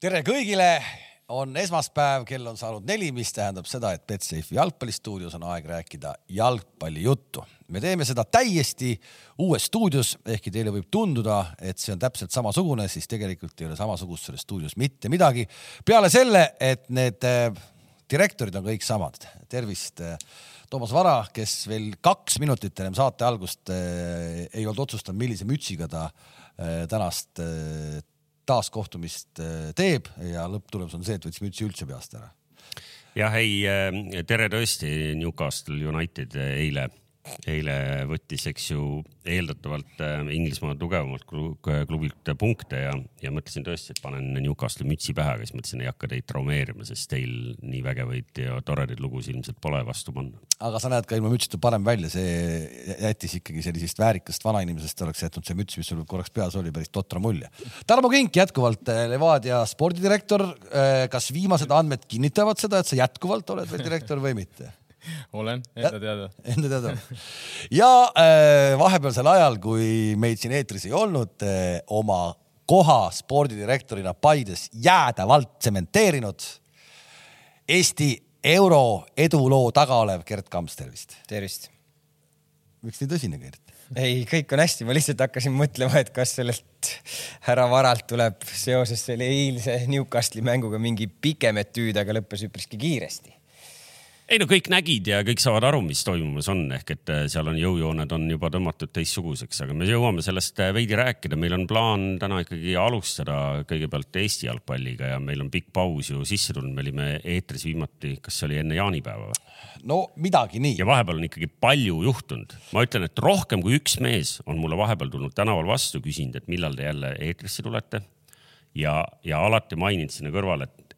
tere kõigile, on esmaspäev, kell on saanud neli, mis tähendab seda, et Betsafe'i jalgpallistuudios on aeg rääkida jalgpallijuttu. me teeme seda täiesti uues stuudios, ehkki teile võib tunduda, et see on täpselt samasugune, siis tegelikult ei ole samasugust selles stuudios mitte midagi. peale selle, et need äh, direktorid on kõik samad. tervist äh, Toomas Vara, kes veel kaks minutit ennem saate algust äh, ei olnud otsustanud, millise mütsiga ta tänast taaskohtumist äh, teeb ja lõpptulemus on see, et võttis mütsi üldse peast ära. jah, ei, äh, tere tõesti, Newcastle United eile eile võttis, eks ju, eeldatavalt äh, Inglismaa tugevamalt klubilt punkte ja, ja mõtlesin tõesti, et panen Newcastle'i mütsi pähe, aga siis mõtlesin, ei hakka teid traumeerima, sest teil nii vägevaid ja toredaid lugusid ilmselt pole vastu panna. aga sa näed ka ilma mütsita parem välja, see jättis ikkagi sellisest väärikast vanainimesest oleks jätnud see müts, mis sul korraks peas oli, päris totra mulje. Tarmo Kink jätkuvalt äh, Levadia spordidirektor. Äh, kas viimased andmed kinnitavad seda, et sa jätkuvalt oled veel direktor või mitte? olen, enda teada. Enda teada. ja äh, vahepealsel ajal, kui meid siin eetris ei olnud äh,, oma koha spordidirektorina Paides jäädavalt tsementeerinud Eesti euro eduloo taga olev Gerd Kamps, tervist. tervist. miks nii tõsine, Gerd? ei, kõik on hästi, ma lihtsalt hakkasin mõtlema, et kas sellelt härra Varalt tuleb seoses selle eilse Newcastle'i mänguga mingi pikem etüüd, aga lõppes üpriski kiiresti ei no kõik nägid ja kõik saavad aru, mis toimumas on, ehk et äh, seal on jõujooned on juba tõmmatud teistsuguseks, aga me jõuame sellest äh, veidi rääkida. meil on plaan täna ikkagi alustada kõigepealt Eesti jalgpalliga ja meil on pikk paus ju sisse tulnud, me olime eetris viimati, kas see oli enne jaanipäeva või? no midagi nii. ja vahepeal on ikkagi palju juhtunud. ma ütlen, et rohkem kui üks mees on mulle vahepeal tulnud tänaval vastu, küsinud, et millal te jälle eetrisse tulete. ja, ja alati maininud sinna kõrvale, et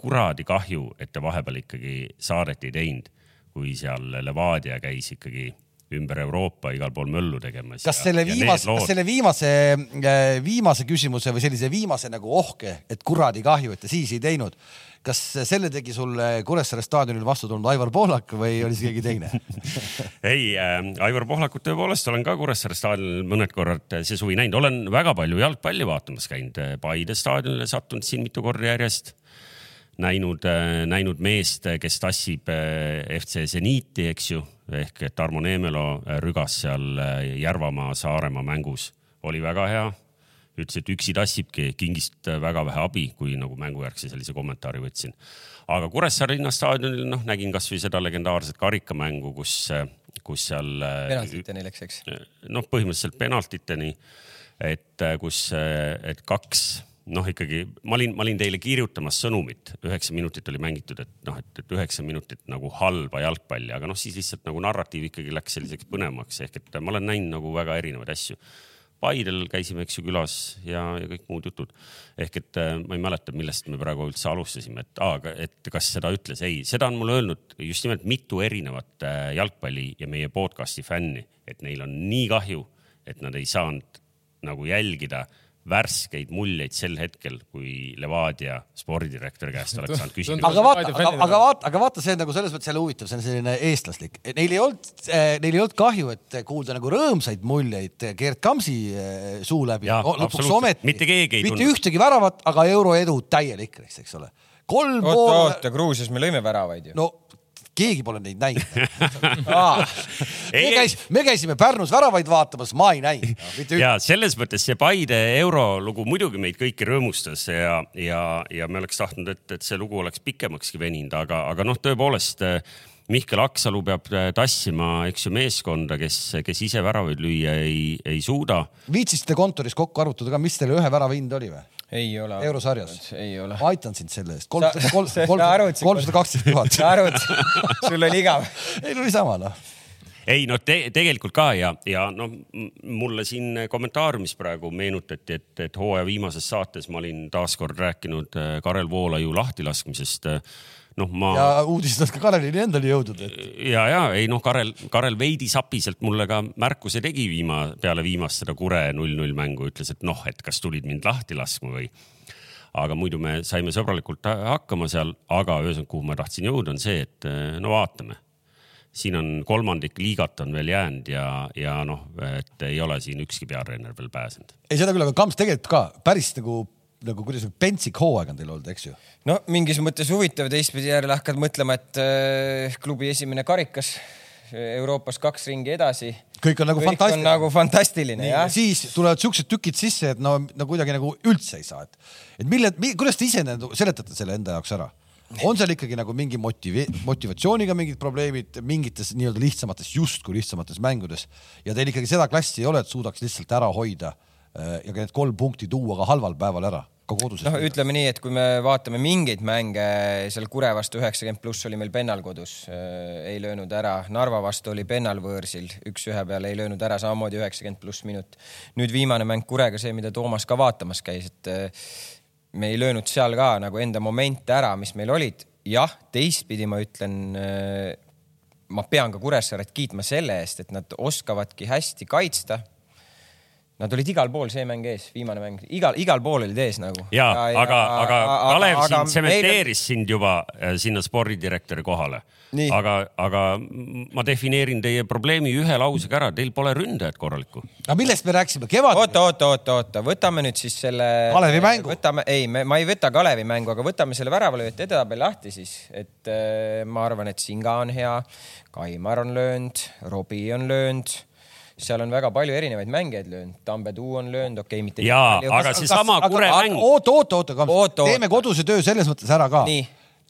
kuradi kahju, et te vahepeal ikkagi saadet ei teinud, kui seal Levadia käis ikkagi ümber Euroopa igal pool möllu tegemas. kas selle viimase, kas selle viimase, äh, viimase küsimuse või sellise viimase nagu ohke, et kuradi kahju, et te siis ei teinud, kas selle tegi sulle Kuressaare staadionil vastu tulnud Aivar Pohlak või oli see keegi teine? Ei äh,, Aivar Pohlakut tõepoolest olen ka Kuressaare staadionil mõned korrad see suvi näinud, olen väga palju jalgpalli vaatamas käinud, Paide staadionile sattunud siin mitu korda järjest näinud, äh, näinud meest, kes tassib äh, FC Zeniiti, eks ju, ehk Tarmo Neemelo äh, rügas seal Järvamaa, Saaremaa mängus, oli väga hea. ütles, et üksi tassibki, kingist väga vähe abi, kui nagu mängujärgse sellise kommentaari võtsin. aga Kuressaare linnastaadionil noh, nägin kasvõi seda legendaarset karikamängu, kus, kus seal. penaltiteni läks, eks? noh, põhimõtteliselt penaltiteni, et kus, et kaks noh, ikkagi ma olin, ma olin teile kirjutamas sõnumit, üheksa minutit oli mängitud, et noh, et, et üheksa minutit nagu halba jalgpalli, aga noh, siis lihtsalt nagu narratiiv ikkagi läks selliseks põnevamaks ehk et ma olen näinud nagu väga erinevaid asju. Paidel käisime, eks ju, külas ja, ja kõik muud jutud. ehk et äh, ma ei mäleta, millest me praegu üldse alustasime, et aa, et kas seda ütles, ei, seda on mulle öelnud just nimelt mitu erinevat äh, jalgpalli ja meie podcast'i fänni, et neil on nii kahju, et nad ei saanud nagu jälgida värskeid muljeid sel hetkel, kui Levadia spordidirektori käest oleks saanud küsida. aga vaata, aga, aga vaata, aga vaata, see on nagu selles mõttes jälle huvitav, see on selline eestlaslik. Neil ei olnud, eh, neil ei olnud kahju, et kuulda nagu rõõmsaid muljeid Gerd Kamsi eh, suu läbi. lõpuks ometi. mitte keegi ei tundnud. mitte ühtegi väravat, aga euroedu täielik, eks ole. kolm oota, pool. oota, Gruusias me lõime väravaid ju. no keegi pole neid näinud me, käis, me käisime Pärnus väravaid vaatamas, ma ei näinud. ja selles mõttes see Paide eurolugu muidugi meid kõiki rõõmustas ja, ja, ja me oleks tahtnud, et, et see lugu oleks pikemakski veninud, aga, aga noh, tõepoolest Mihkel Aksalu peab tassima, eks ju, meeskonda, kes, kes ise väravaid lüüa ei, ei suuda. viitsisite kontoris kokku arvutada ka, mis teile ühe värava hind oli või? Ei ole. eurosarjas? ei ole. ma aitan sind selle eest. kolmsada kaksteist tuhat. sa arvutasid, sul oli igav. ei no niisama noh ei no te, tegelikult ka ja, ja noh, mulle siin kommentaariumis praegu meenutati, et, et hooaja viimases saates ma olin taaskord rääkinud äh, Karel Voolaiu lahtilaskmisest noh, ma. ja uudistad ka Karelini endale jõudnud et.... ja, ja ei noh, Karel, Karel veidi sapiselt mulle ka märkuse tegi viima, peale viimast seda Kure null-null mängu, ütles, et noh, et kas tulid mind lahti laskma või aga muidu me saime sõbralikult hakkama seal, aga ühesõnaga, kuhu ma tahtsin jõuda, on see, et no vaatame. Siin on kolmandik liigat on veel jäänud ja, ja noh, et ei ole siin ükski peatreener veel pääsenud. ei, seda küll, aga Kamps tegelikult ka päris nagu nagu kuidas pentsik hooaeg on teil olnud, eks ju? no mingis mõttes huvitav, teistpidi jälle hakkad mõtlema, et äh, klubi esimene karikas Euroopas kaks ringi edasi. kõik on nagu kõik on fantastiline. nagu fantastiline ja jah. siis tulevad siuksed tükid sisse, et no, no kuidagi nagu üldse ei saa, et, et mille, kuidas te ise nagu seletate selle enda jaoks ära? On seal ikkagi nagu mingi motivi-, motivatsiooniga mingid probleemid mingites nii-öelda lihtsamates, justkui lihtsamates mängudes. Ja teil ikkagi seda klassi ei ole, et suudaks lihtsalt ära hoida äh, ja ka need kolm punkti tuua ka halval päeval ära, ka koduses noh, ütleme nii, et kui me vaatame mingeid mänge seal Kure vastu üheksakümmend pluss oli meil pennal kodus äh,, ei löönud ära, Narva vastu oli pennal võõrsil üks-ühe peale ei löönud ära, samamoodi üheksakümmend pluss minut. nüüd viimane mäng Kurega, see, mida Toomas ka vaatamas käis, et äh, me ei löönud seal ka nagu enda momente ära, mis meil olid. jah, teistpidi ma ütlen, ma pean ka Kuressaaret kiitma selle eest, et nad oskavadki hästi kaitsta Nad olid igal pool see mäng ees, viimane mäng, igal, igal pool olid ees nagu. ja, ja, aga, aga Kalev aga siin meil- tsementeeris sind juba äh, sinna spordidirektori kohale. Aga, aga ma defineerin teie probleemi ühe lausega ära, teil pole ründajat korralikku. aga millest me rääkisime, kevad, oota, oota, oota, oota, võtame nüüd siis selle. Kalevi mängu. võtame, ei, ma ei võta Kalevi mängu, aga võtame selle väravalööjate edetabeli lahti siis, et äh, ma arvan, et Singa on hea, Kaimar on löönud, Robbie on löönud, seal on väga palju erinevaid mängijaid löönud, Tambetuu on löönud, okei okay,, mitte. Jaa, aga seesama Kure mäng- oota, oota, Oota, oota. teeme koduse töö selles mõttes ära ka.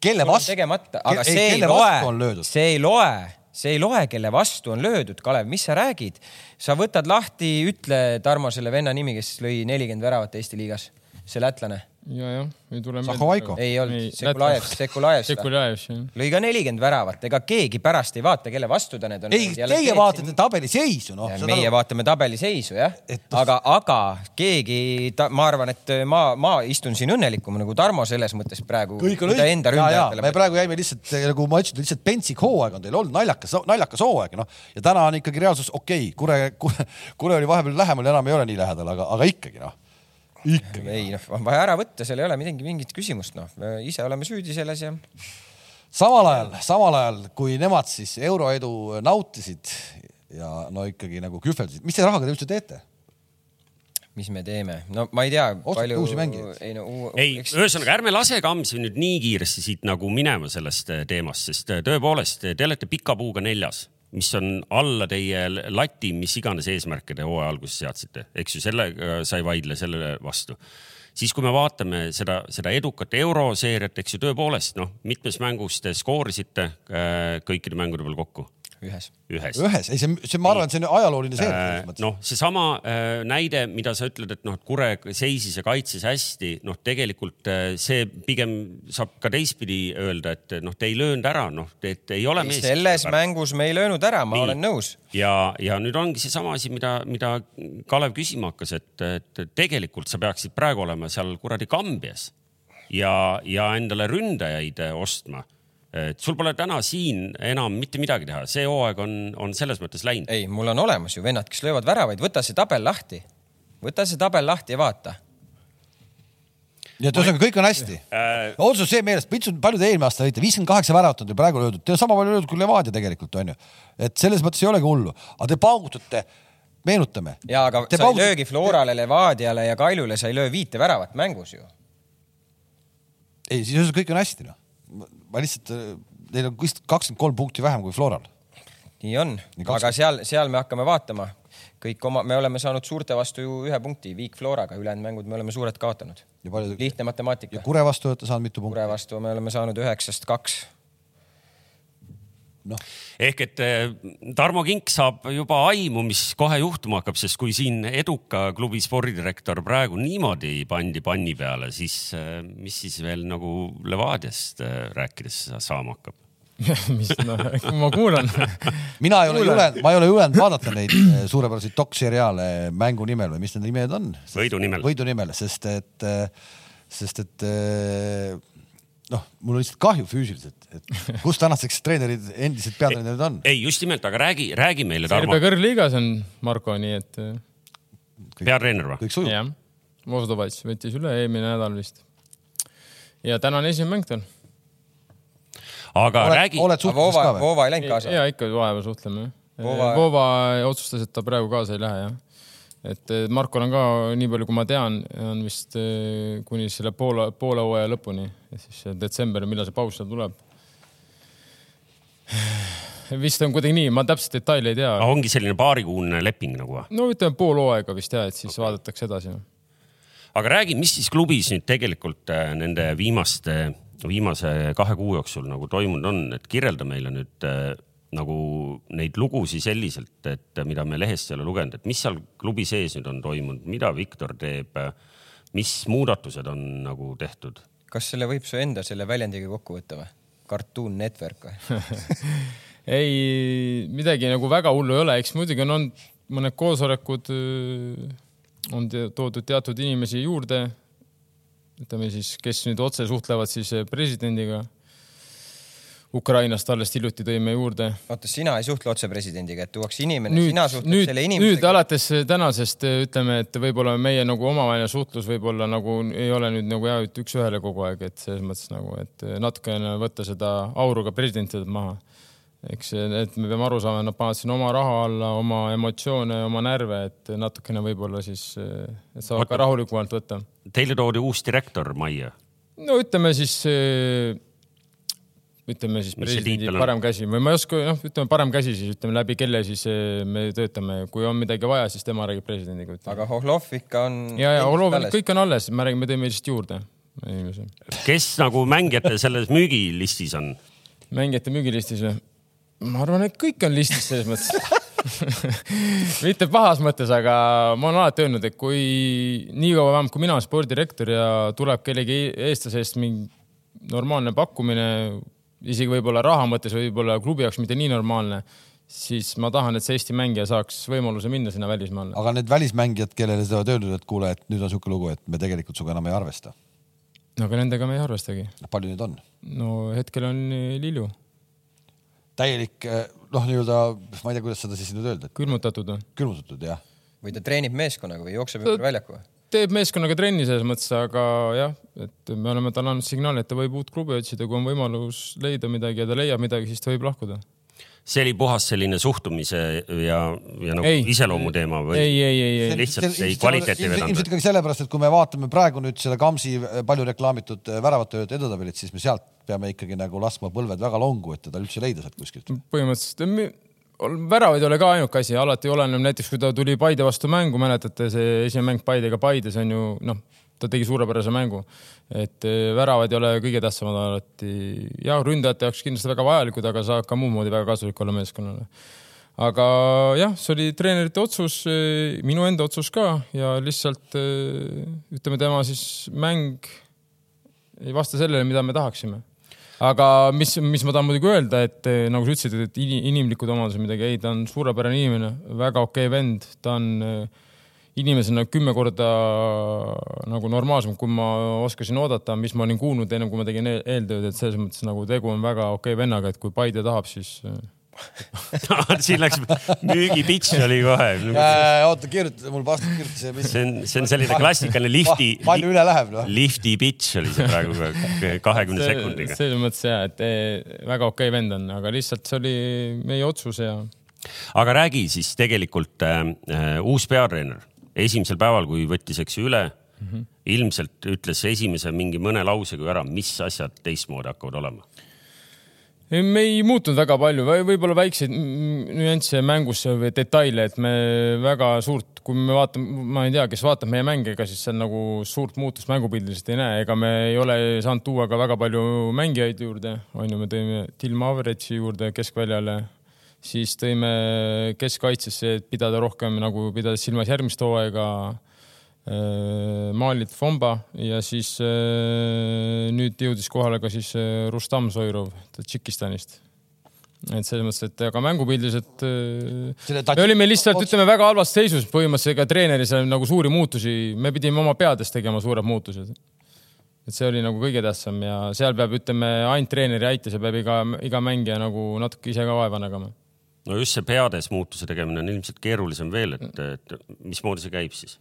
kelle vastu, tegemata, aga see ei loe see ei loe, see ei loe, kelle vastu on löödud, Kalev, mis sa räägid? sa võtad lahti, ütle Tarmo selle venna nimi, kes lõi nelikümmend väravat Eesti liigas, see lätlane. ja, jah, ei tule Zahovaiko. ei olnud, Sekulajev, Sekulajev. Sekulajev, jah. lõi ka nelikümmend väravat, ega keegi pärast ei vaata, kelle vastu ta need on. ei, teie vaatate tabeli seisu, noh. meie vaatame tabeliseisu jah Et, noh- aga, aga keegi, ma arvan, et ma, ma istun siin õnnelikum nagu Tarmo selles mõttes praegu. kõik on õige, ja, ja me praegu jäime lihtsalt nagu ma ütlesin, lihtsalt pentsik hooaeg on teil olnud naljakas, naljakas hooaeg, noh. ja täna on ikkagi reaalsus okei okay,, Kure, Kure, Kure oli vahepeal lähemal, enam ei ole nii lähedal, aga, aga ikkagi noh. Ei noh, on vaja ära võtta, seal ei ole midagi, mingit küsimust, noh, ise oleme süüdi selles ja samal ajal, samal ajal, kui nemad siis euroedu nautisid ja no ikkagi nagu kühveldasid, mis te rahaga te üldse teete? mis me teeme, no ma ei tea, Ostate palju uusi mängijaid? ei no uu... ei, ühesõnaga ärme lase Kamsi nüüd nii kiiresti siit nagu minema sellest teemast, sest tõepoolest te olete pika puuga neljas, mis on alla teie lati, mis iganes eesmärke te hooaja alguses seadsite, eks ju, sellega sa ei vaidle sellele vastu. Siis kui me vaatame seda, seda edukat euroseeriat, eks ju tõepoolest noh, mitmes mängus te skoorisite äh, kõikide mängude peal kokku ühes. ühes. ühes, ei see, see, ma arvan, et see on ajalooline seeria mõttes. noh, seesama äh, näide, mida sa ütled, et noh, et Kure seisis ja kaitses hästi, noh, tegelikult äh, see pigem saab ka teistpidi öelda, et noh, te ei löönud ära, noh, et ei ole selles mängus me ei löönud ära, ma Nii. olen nõus. ja, ja nüüd ongi seesama asi, mida, mida Kalev küsima hakkas, et, et tegelikult sa peaksid praegu olema seal kuradi Kambjas ja, ja endale ründajaid äh, ostma. Et sul pole täna siin enam mitte midagi teha, see hooaeg on, on selles mõttes läinud. ei, mul on olemas ju vennad, kes löövad väravaid, võta see tabel lahti. võta see tabel lahti ja vaata. nii et ühesõnaga kõik on hästi Äh, otsus see meeles, palju te eelmine aasta lõite, viiskümmend kaheksa väravat on teil praegu löödud, te sama palju löödud kui Levadia tegelikult onju. et selles mõttes ei olegi hullu, aga te paugutate, meenutame. ja aga Te sa ei paugutate- löögi Florale, Levadiale ja Kaljule, sa ei löö viite väravat mängus ju. ei, siis ühesõnaga kõik on hästi noh. Ma lihtsalt, neil on vist kakskümmend kolm punkti vähem kui Floral. nii on aga seal, seal me hakkame vaatama kõik oma, me oleme saanud suurte vastu ju ühe punkti, Viik Floraga, ülejäänud mängud me oleme suured kaotanud. ja palju, lihtne ja matemaatika. Kure vastu olete saanud mitu punkti Kure? vastu me oleme saanud üheksast kaks. noh, ehk et eh, Tarmo Kink saab juba aimu, mis kohe juhtuma hakkab, sest kui siin eduka klubi spordidirektor praegu niimoodi pandi panni peale, siis eh, mis siis veel nagu Levadiast eh, rääkides saama hakkab? mis, noh, ma kuulan. mina ei ole julenud, ma ei ole julenud vaadata neid suurepäraseid dokseriaale mängu nimel või mis need nimed on. Võidu nimel. võidu nimel, sest et, sest et noh, mul on lihtsalt kahju füüsiliselt, et kus tänaseks treenerid, endised peatreenerid on. ei, just nimelt, aga räägi, räägi meile, Tarmo Serbia, kõrgliigas on Marko, nii et eh, peatreener või? kõik sujub. jah, Vozdovats võttis üle eelmine nädal vist. ja täna on esimene mäng tal. aga oled, räägi, oled Voova ka, või? Voova ei läinud kaasa. ja ikka vahepeal suhtleme. Voova otsustas, et ta praegu kaasa ei lähe jah. Et eh, Markol on ka, nii palju kui ma tean, on vist eh, kuni selle poole, poole hooaja lõpuni, siis detsember, millal see paus seal tuleb. vist on kuidagi nii, ma täpselt detaile ei tea. ongi selline paarikuune leping nagu või? no ütleme pool hooaega vist jah, et siis okay. vaadatakse edasi. aga räägi, mis siis klubis nüüd tegelikult äh, nende viimaste, viimase kahe kuu jooksul nagu toimunud on, et kirjelda meile nüüd nagu neid lugusid selliselt, et mida me lehest ei ole lugenud, et mis seal klubi sees nüüd on toimunud, mida Viktor teeb, mis muudatused on nagu tehtud? kas selle võib su enda selle väljendiga kokku võtta või? Cartoon Network või ei, midagi nagu väga hullu ei ole, eks muidugi on olnud mõned koosolekud, on toodud teatud inimesi juurde. ütleme siis, kes nüüd otse suhtlevad siis presidendiga. Ukrainast alles hiljuti tõime juurde. oota, sina ei suhtle otse presidendiga, et tuuakse inimene, sina suhtled nüüd, selle inimesega? nüüd alates tänasest ütleme, et võib-olla meie nagu omavaheline suhtlus võib-olla nagu ei ole nüüd nagu jah, üks-ühele kogu aeg, et selles mõttes nagu, et natukene võtta seda auru ka presidentidelt maha eks, et me peame aru saama, nad panevad sinna oma raha alla, oma emotsioone, oma närve, et natukene võib-olla siis, et saavad ka rahulikumalt võtta. Teile toodi uus direktor majja? no ütleme siis, ütleme siis presidendi parem käsi või ma ei oska, noh, ütleme parem käsi siis, ütleme läbi kelle siis me töötame, kui on midagi vaja, siis tema räägib presidendiga. aga Hohlov ikka on. ja, ja Hohlov, kõik on alles, me räägime, teeme lihtsalt juurde inimesi. kes nagu mängijate selles müügilistis on? mängijate müügilistis või? ma arvan, et kõik on listis selles mõttes mitte pahas mõttes, aga ma olen alati öelnud, et kui niikaua vähemalt, kui mina olen spordidirektor ja tuleb kellegi eestlase eest mingi normaalne pakkumine, isegi võib-olla raha mõttes, võib-olla klubi jaoks mitte nii normaalne, siis ma tahan, et see Eesti mängija saaks võimaluse minna sinna välismaale. aga need välismängijad, kellele sa oled öelnud, et kuule, et nüüd on niisugune lugu, et me tegelikult sinuga enam ei arvesta? no aga nendega me ei arvestagi. palju neid on? no hetkel on Lilju täielik eh, noh, nii-öelda, ma ei tea, kuidas seda siis nüüd öelda. külmutatud või? külmutatud jah. või ta treenib meeskonnaga või jookseb ümber väljaku või? Teeb meeskonnaga trenni selles mõttes, aga jah, et me oleme talle andnud signaali, et ta võib uut klubi otsida, kui on võimalus leida midagi ja ta leiab midagi, siis ta võib lahkuda see oli puhas selline suhtumise ja, ja nagu ei. iseloomu teema või? ei, ei, ei, ei. lihtsalt ei kvaliteeti vedanud? ilmselt ikkagi sellepärast, et kui me vaatame praegu nüüd seda Kamsi palju reklaamitud väravattööd edetabelit, siis me sealt peame ikkagi nagu laskma põlved väga longu, et teda üldse leida sealt kuskilt. põhimõtteliselt väravaid ei ole ka ainuke asi, alati oleneb näiteks, kui ta tuli Paide vastu mängu, mäletate, see esimene mäng Paidega Paides on ju noh, ta tegi suurepärase mängu. et eh, väravad ei ole kõige tähtsamad alati. jah, ründajate jaoks kindlasti väga vajalikud, aga saab ka muud moodi väga kasulik olla meeskonnale. aga jah, see oli treenerite otsus, eh, minu enda otsus ka ja lihtsalt eh, ütleme, tema siis mäng ei vasta sellele, mida me tahaksime aga mis, mis ma tahan muidugi öelda, et nagu sa ütlesid, et inimlikud omadused midagi, ei, ta on suurepärane inimene, väga okei okay vend, ta on äh, inimesena kümme korda nagu normaalsem, kui ma oskasin oodata, mis ma olin kuulnud ennem kui ma tegin e-, eeltööd, et selles mõttes nagu tegu on väga okei okay vennaga, et kui Paide tahab, siis siin läks müügipitš oli kohe oota, kirjuta, mul pastor kirjutas. see on, see on selline klassikaline lifti. palju üle läheb noh. lifti pitš oli see praegu kahekümne sekundiga. selles mõttes ja, et eh, väga okei okay vend on, aga lihtsalt see oli meie otsus ja. aga räägi siis tegelikult äh, uus peatreener esimesel päeval, kui võttis, eks ju, üle mm, -hmm. ilmselt ütles esimese mingi mõne lausega ära, mis asjad teistmoodi hakkavad olema me ei muutunud väga palju. Või võib-olla väikseid nüansse mängus või detaile, et me väga suurt, kui me vaatame, ma ei tea, kes vaatab meie mänge, ega siis seal nagu suurt muutust mängupildiliselt ei näe, ega me ei ole saanud tuua ka väga palju mängijaid juurde, on ju, me tõime Tilma Average'i juurde keskväljale. Siis tõime keskkaitsesse, et pidada rohkem nagu pidades silmas järgmist hooaega Maalit Fomba ja siis äh, nüüd jõudis kohale ka siis äh, Rustam Soirov Tadžikistanist. et selles mõttes, et aga mängupildiliselt me olime lihtsalt, ütleme väga halvas seisus põhimõtteliselt, ega treeneris nagu suuri muutusi, me pidime oma peades tegema suured muutused et see oli nagu kõige tähtsam ja seal peab, ütleme, ainult treeneri aita, seal peab iga, iga mängija nagu natuke ise ka vaeva nägema no just see peades muutuse tegemine on ilmselt keerulisem veel, et, et mismoodi see käib siis?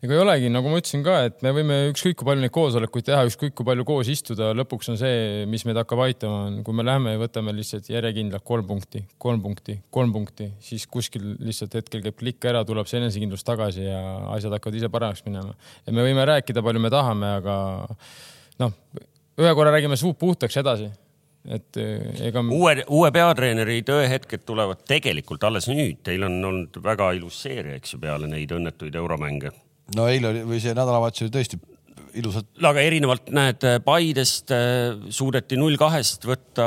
Ega ei olegi, nagu ma ütlesin ka, et me võime ükskõik kui palju neid koosolekuid teha, ükskõik kui palju koos istuda, lõpuks on see, mis meid hakkab aitama, on kui me läheme ja võtame lihtsalt järjekindlalt kolm punkti, kolm punkti, kolm punkti, siis kuskil lihtsalt hetkel käib klikk ära, tuleb see enesekindlus tagasi ja asjad hakkavad ise paremaks minema. et me võime rääkida, palju me tahame, aga noh, ühe korra räägime suud puhtaks edasi et eh, ega. uue, uue peatreeneri tõehetked tulevad tegelikult alles nüüd, teil on olnud väga ilus seeria, eks ju, peale neid õnnetuid euromänge. No eile oli või see nädalavahetus oli tõesti ilusad. aga erinevalt näed Paidest äh, suudeti null kahest võtta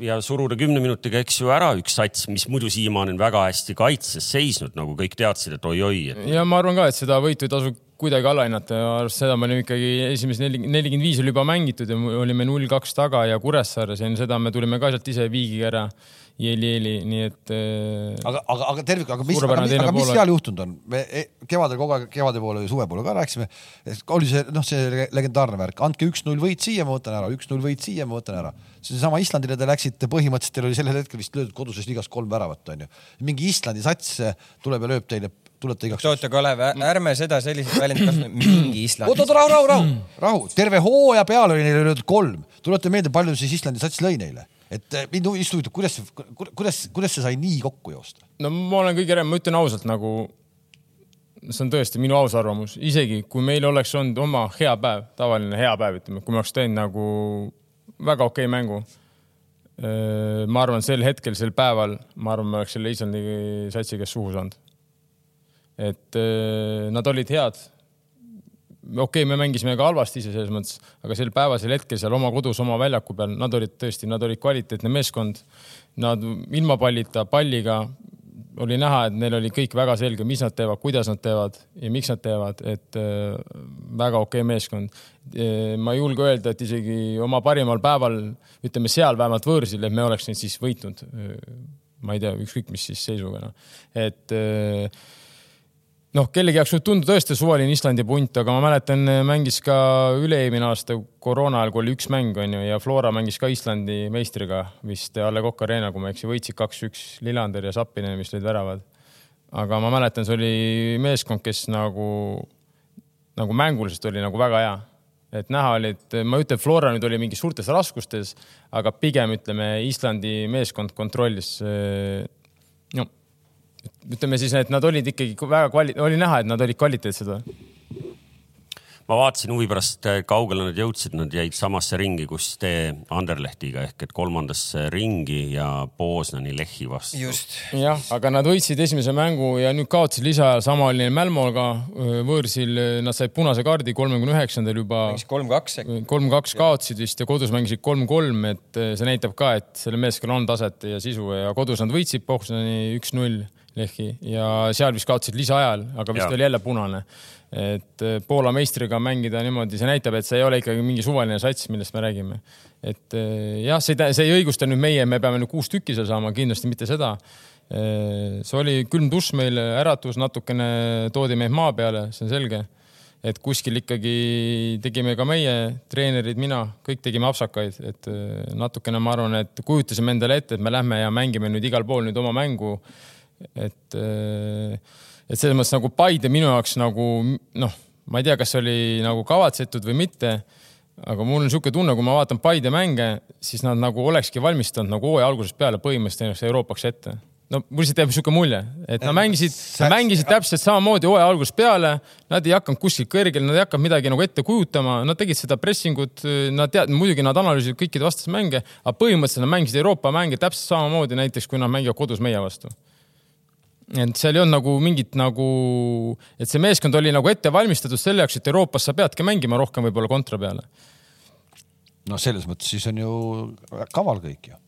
ja suruda kümne minutiga, eks ju, ära üks sats, mis muidu siiamaani on väga hästi kaitses seisnud, nagu kõik teadsid, et oi-oi et.... ja ma arvan ka, et seda võitu ei tasu kuidagi alahinnata ja seda me olime ikkagi esimesed nelikümmend viis oli juba mängitud ja olime null kaks taga ja Kuressaares ja enne seda me tulime ka sealt ise viigiga ära jeli-jeli, nii et. Äh, aga, aga, aga tervik, aga mis, aga, aga mis seal juhtunud on? me e, kevadel kogu aeg, kevade poole ja suve poole ka rääkisime, oli see noh, see legendaarne värk, andke üks-null võit siia, ma võtan ära, üks-null võit siia, ma võtan ära. seesama Islandile te läksite, põhimõtteliselt teil oli sellel hetkel vist löödud koduses liigas kolm väravat, onju. mingi Islandi sats tuleb ja lööb teile tulete igaks juhuks. oota, Kalev, ärme seda selliselt väljendada, kasutame mingi Islandi. oot, oot, rahu, rahu, rahu, rahu, terve hooaja peale oli neile löödud kolm. tuletage meelde, palju siis Islandi sats lõi neile, et eh, mind just huvitab, kuidas, kuidas, kuidas see sai nii kokku joosta? no ma olen kõige enam, ma ütlen ausalt nagu, see on tõesti minu aus arvamus, isegi kui meil oleks olnud oma hea päev, tavaline hea päev, ütleme, kui me oleks teinud nagu väga okei okay mängu ma arvan, sel hetkel, sel päeval, ma arvan, me oleks selle Islandi satsi käest suhu saanud et äh, nad olid head. okei okay,, me mängisime ka halvasti ise selles mõttes, aga sel päevasel hetkel seal oma kodus, oma väljaku peal, nad olid tõesti, nad olid kvaliteetne meeskond. Nad ilma pallita, palliga oli näha, et neil oli kõik väga selge, mis nad teevad, kuidas nad teevad ja miks nad teevad, et äh, väga okei okay meeskond. Äh, ma ei julge öelda, et isegi oma parimal päeval, ütleme seal vähemalt võõrsil, et me oleks neid siis võitnud. ma ei tea, ükskõik mis siis seisuga, noh, et noh, kellegi jaoks võib tunduda tõesti suvaline Islandi punt, aga ma mäletan, mängis ka üle-eelmine aasta koroona ajal, kui oli üks mäng, on ju, ja Flora mängis ka Islandi meistriga vist A Le Coq Arena, kui ma ei eksi, võitsid kaks-üks Lillander ja Zappinen, mis lõid väravad. aga ma mäletan, see oli meeskond, kes nagu, nagu mänguliselt oli nagu väga hea et näha oli, et ma ei ütle, et Flora nüüd oli mingis suurtes raskustes, aga pigem ütleme, Islandi meeskond kontrollis no ütleme siis, et nad olid ikkagi väga kvali-, oli näha, et nad olid kvaliteetsed või? ma vaatasin huvi pärast, kaugele nad jõudsid, nad jäid samasse ringi, kus te Anderlehtiga ehk et kolmandasse ringi ja Poznani Lehhi vastu. jah, aga nad võitsid esimese mängu ja nüüd kaotasid lisaajal, sama oli neil Mälmoga võõrsil, nad said punase kaardi kolmekümne üheksandal juba. kolm-kaks äkki. kolm-kaks kaotasid vist ja kodus mängisid kolm-kolm, et see näitab ka, et sellel meeskonnal on taset ja sisu ja kodus nad võitsid Poznani üks-null Lehhi ja seal vist kaotasid lisaajal, aga vist ja. oli jälle punane. et eh, Poola meistriga mängida niimoodi, see näitab, et see ei ole ikkagi mingi suvaline sats, millest me räägime. et eh, jah, see, see ei õigusta nüüd meie, me peame nüüd kuus tükki seal saama, kindlasti mitte seda. Eh, see oli külm dušš meil, äratus natukene toodi meid maa peale, see on selge et kuskil ikkagi tegime ka meie treenerid, mina, kõik tegime apsakaid, et natukene ma arvan, et kujutasime endale ette, et me lähme ja mängime nüüd igal pool nüüd oma mängu et, et selles mõttes nagu Paide minu jaoks nagu noh, ma ei tea, kas oli nagu kavatsetud või mitte, aga mul on niisugune tunne, kui ma vaatan Paide mänge, siis nad nagu olekski valmistanud nagu hooaja algusest peale põhimõtteliselt ennast Euroopaks ette. No mul lihtsalt jääb niisugune mulje, et nad mängisid, mängisid täpselt samamoodi hooaja algusest peale, nad ei hakanud kuskil kõrgel, nad ei hakanud midagi nagu ette kujutama, nad tegid seda pressingut, nad tead, muidugi nad analüüsisid kõikide vastaste mänge, aga põhimõtteliselt nad mängisid Euroopa mänge täpselt samamoodi näiteks, kui nad mängivad kodus meie vastu et seal ei olnud nagu mingit nagu, et see meeskond oli nagu ette valmistatud selle jaoks, et Euroopas sa peadki mängima rohkem võib-olla kontra peale. no selles mõttes siis on ju kaval kõik ju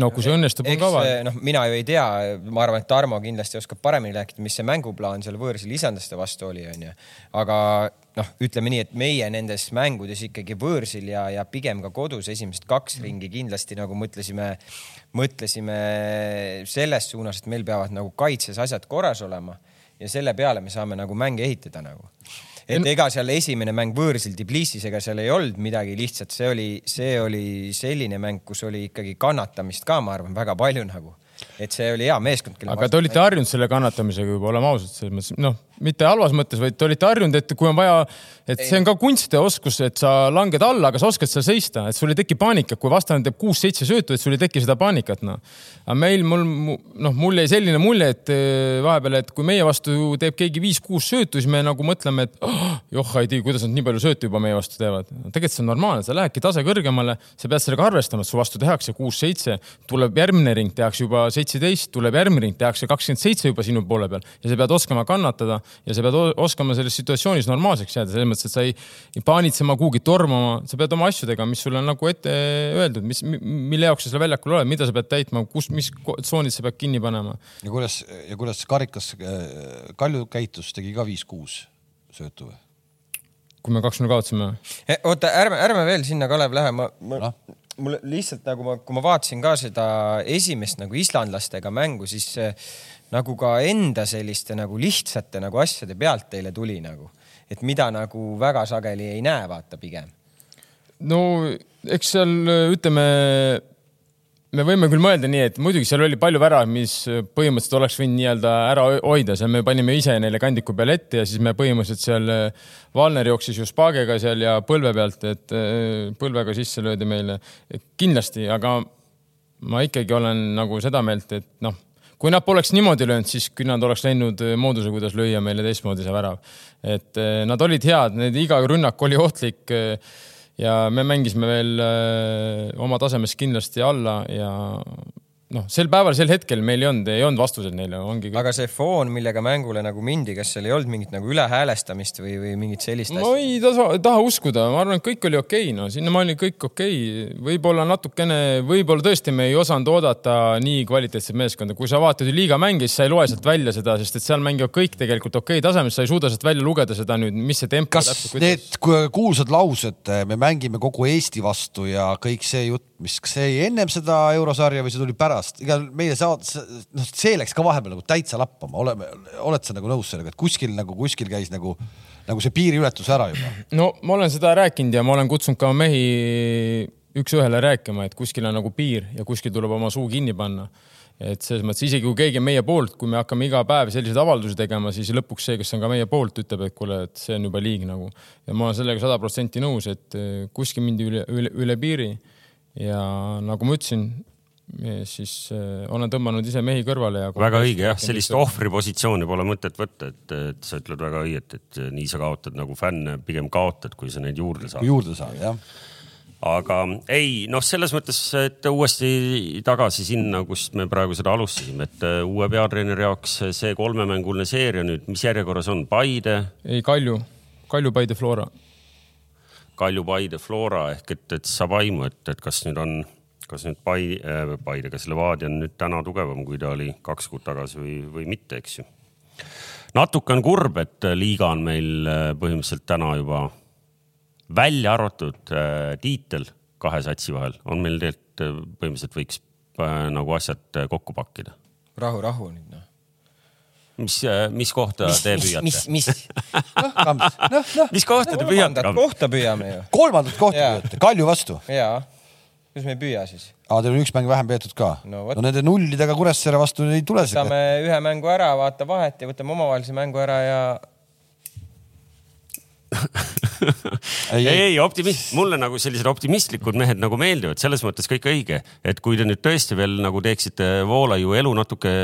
no kui see õnnestub, on kaval. noh, mina ju ei tea, ma arvan, et Tarmo kindlasti oskab paremini rääkida, mis see mänguplaan seal võõrsil isandaste vastu oli, onju. aga noh, ütleme nii, et meie nendes mängudes ikkagi võõrsil ja, ja pigem ka kodus esimesed kaks ringi kindlasti nagu mõtlesime, mõtlesime selles suunas, et meil peavad nagu kaitses asjad korras olema ja selle peale me saame nagu mänge ehitada nagu et ega seal esimene mäng võõrsil Tbilisis, ega seal ei olnud midagi lihtsat, see oli, see oli selline mäng, kus oli ikkagi kannatamist ka, ma arvan, väga palju nagu. et see oli hea meeskond. aga te olite harjunud selle kannatamisega juba, oleme ausad, selles mõttes, noh, mitte halvas mõttes, vaid te olite harjunud, et kui on vaja, et see on ka kunst ja oskus, et sa langed alla, aga sa oskad seal seista, et sul ei teki paanikat, kui vastane teeb kuus-seitse söötu, et sul ei teki seda paanikat, noh. aga meil, mul, noh, mul jäi selline mulje, et eh, vahepeal, et kui meie vastu teeb keegi viis-kuus söötu, siis me nagu mõtleme, et oh, joh, ei tea, kuidas nad nii palju söötu juba meie vastu teevad. tegelikult see on normaalne, sa lähedki tase kõrgemale, sa pead sellega arvestama, et su vastu tehakse kuus-seitse, tuleb järgmine ring, tehakse juba seitseteist, tuleb järgmine ring, tehakse kakskümmend seitse juba sinu poole peal ja sa pead oskama kannatada ja sa pead oskama selles situatsioonis normaalseks jääda, selles mõttes, et sa ei, ei paanitsema kuhugi tormama, sa pead oma asjadega, mis sulle on nagu ette öeldud, mis, mille jaoks sa seal väljakul oled, mida sa pead täitma, kus, mis tsoonid sa pead kinni panema. ja kuidas, ja kuidas karikas äh, Kalju käitus, tegi ka viis-kuus söötu või? kui me kaks-null kaotasime. Oota, ärme, ärme veel sinna, Kalev, lähe, ma, ma no mul lihtsalt nagu ma, kui ma vaatasin ka seda esimest nagu islandlastega mängu, siis nagu ka enda selliste nagu lihtsate nagu asjade pealt teile tuli nagu, et mida nagu väga sageli ei näe, vaata pigem. no eks seal ütleme me võime küll mõelda nii, et muidugi seal oli palju väravaid, mis põhimõtteliselt oleks võinud nii-öelda ära hoida, seal me panime ise neile kandiku peale ette ja siis me põhimõtteliselt seal Valner jooksis ju Spagega seal ja põlve pealt, et äh, põlvega sisse löödi meile. kindlasti, aga ma ikkagi olen nagu seda meelt, et noh, kui nad poleks niimoodi löönud, siis küll nad oleks leidnud mooduse, kuidas lüüa meile teistmoodi see värav. et äh, nad olid head, need iga rünnak oli ohtlik äh, ja me mängisime veel äh, oma tasemest kindlasti alla ja noh, sel päeval, sel hetkel meil ei olnud, ei olnud vastuseid neile, ongi. aga see foon, millega mängule nagu mindi, kas seal ei olnud mingit nagu ülehäälestamist või, või mingit sellist asja? ma ei taha, taha uskuda, ma arvan, et kõik oli okei okay,, no sinnamaani kõik okei okay.. võib-olla natukene, võib-olla tõesti me ei osanud oodata nii kvaliteetset meeskonda, kui sa vaatad ju liiga mänge, siis sa ei loe sealt välja seda, sest et seal mängivad kõik tegelikult okei okay tasemel, sa ei suuda sealt välja lugeda seda nüüd, mis see tempo. kas täpselt, need kuulsad laused, me mängime kogu Eesti vastu ja kõik see jutt, mis, kas see jäi ennem seda eurosarja või see tuli pärast? igal meie saad, noh, see läks ka vahepeal nagu täitsa lappama, oleme, oled sa nagu nõus sellega, et kuskil nagu kuskil käis nagu, nagu see piiriületus ära juba? no ma olen seda rääkinud ja ma olen kutsunud ka mehi üks-ühele rääkima, et kuskil on nagu piir ja kuskil tuleb oma suu kinni panna et selles mõttes isegi kui keegi on meie poolt, kui me hakkame iga päev selliseid avaldusi tegema, siis lõpuks see, kes on ka meie poolt, ütleb, et kuule, et see on juba liig nagu. ja ma olen sellega sada protsenti nõus, et kuskil mindi üle, üle, üle piiri. Ja nagu ma ütlesin, siis äh, olen tõmmanud ise mehi kõrvale ja. väga õige jah, sellist ohvripositsiooni pole mõtet võtta, et, et sa ütled väga õieti, et nii sa kaotad nagu fänne, pigem kaotad, kui sa neid juurde saad. juurde saad jah aga ei, noh, selles mõttes, et uuesti tagasi sinna, kust me praegu seda alustasime, et äh, uue peatreeneri jaoks see kolmemänguline seeria nüüd, mis järjekorras on, Paide? ei, Kalju, Kalju, Paide, Flora. Kalju, Paide, Flora ehk et, et saab aimu, et, et kas nüüd on kas nüüd Paide äh,, Paide, kas Levadia on nüüd täna tugevam, kui ta oli kaks kuud tagasi või, või mitte, eks ju. natuke on kurb, et liiga on meil äh, põhimõtteliselt täna juba välja arvatud äh, tiitel kahe satsi vahel, on meil tegelikult äh, põhimõtteliselt võiks äh, nagu asjad äh, kokku pakkida. rahu, rahu nüüd noh mis, äh, mis kohta mis, te püüate? mis, mis, mis? noh, noh, noh. mis kohta te püüate? kolmandat kohta püüame ju. kolmandat kohta püüate, Kalju vastu? jaa kuidas me ei püüa siis? aa, teil on üks mäng vähem peetud ka? no, no nende nullidega Kuressaare vastu ei tule võtame ühe mängu ära, vaata vahet ja võtame omavahelise mängu ära ja ei, ei, ei optimist, mulle nagu sellised optimistlikud mehed nagu meeldivad, selles mõttes kõik õige, et kui te nüüd tõesti veel nagu teeksite Voolaiu elu natuke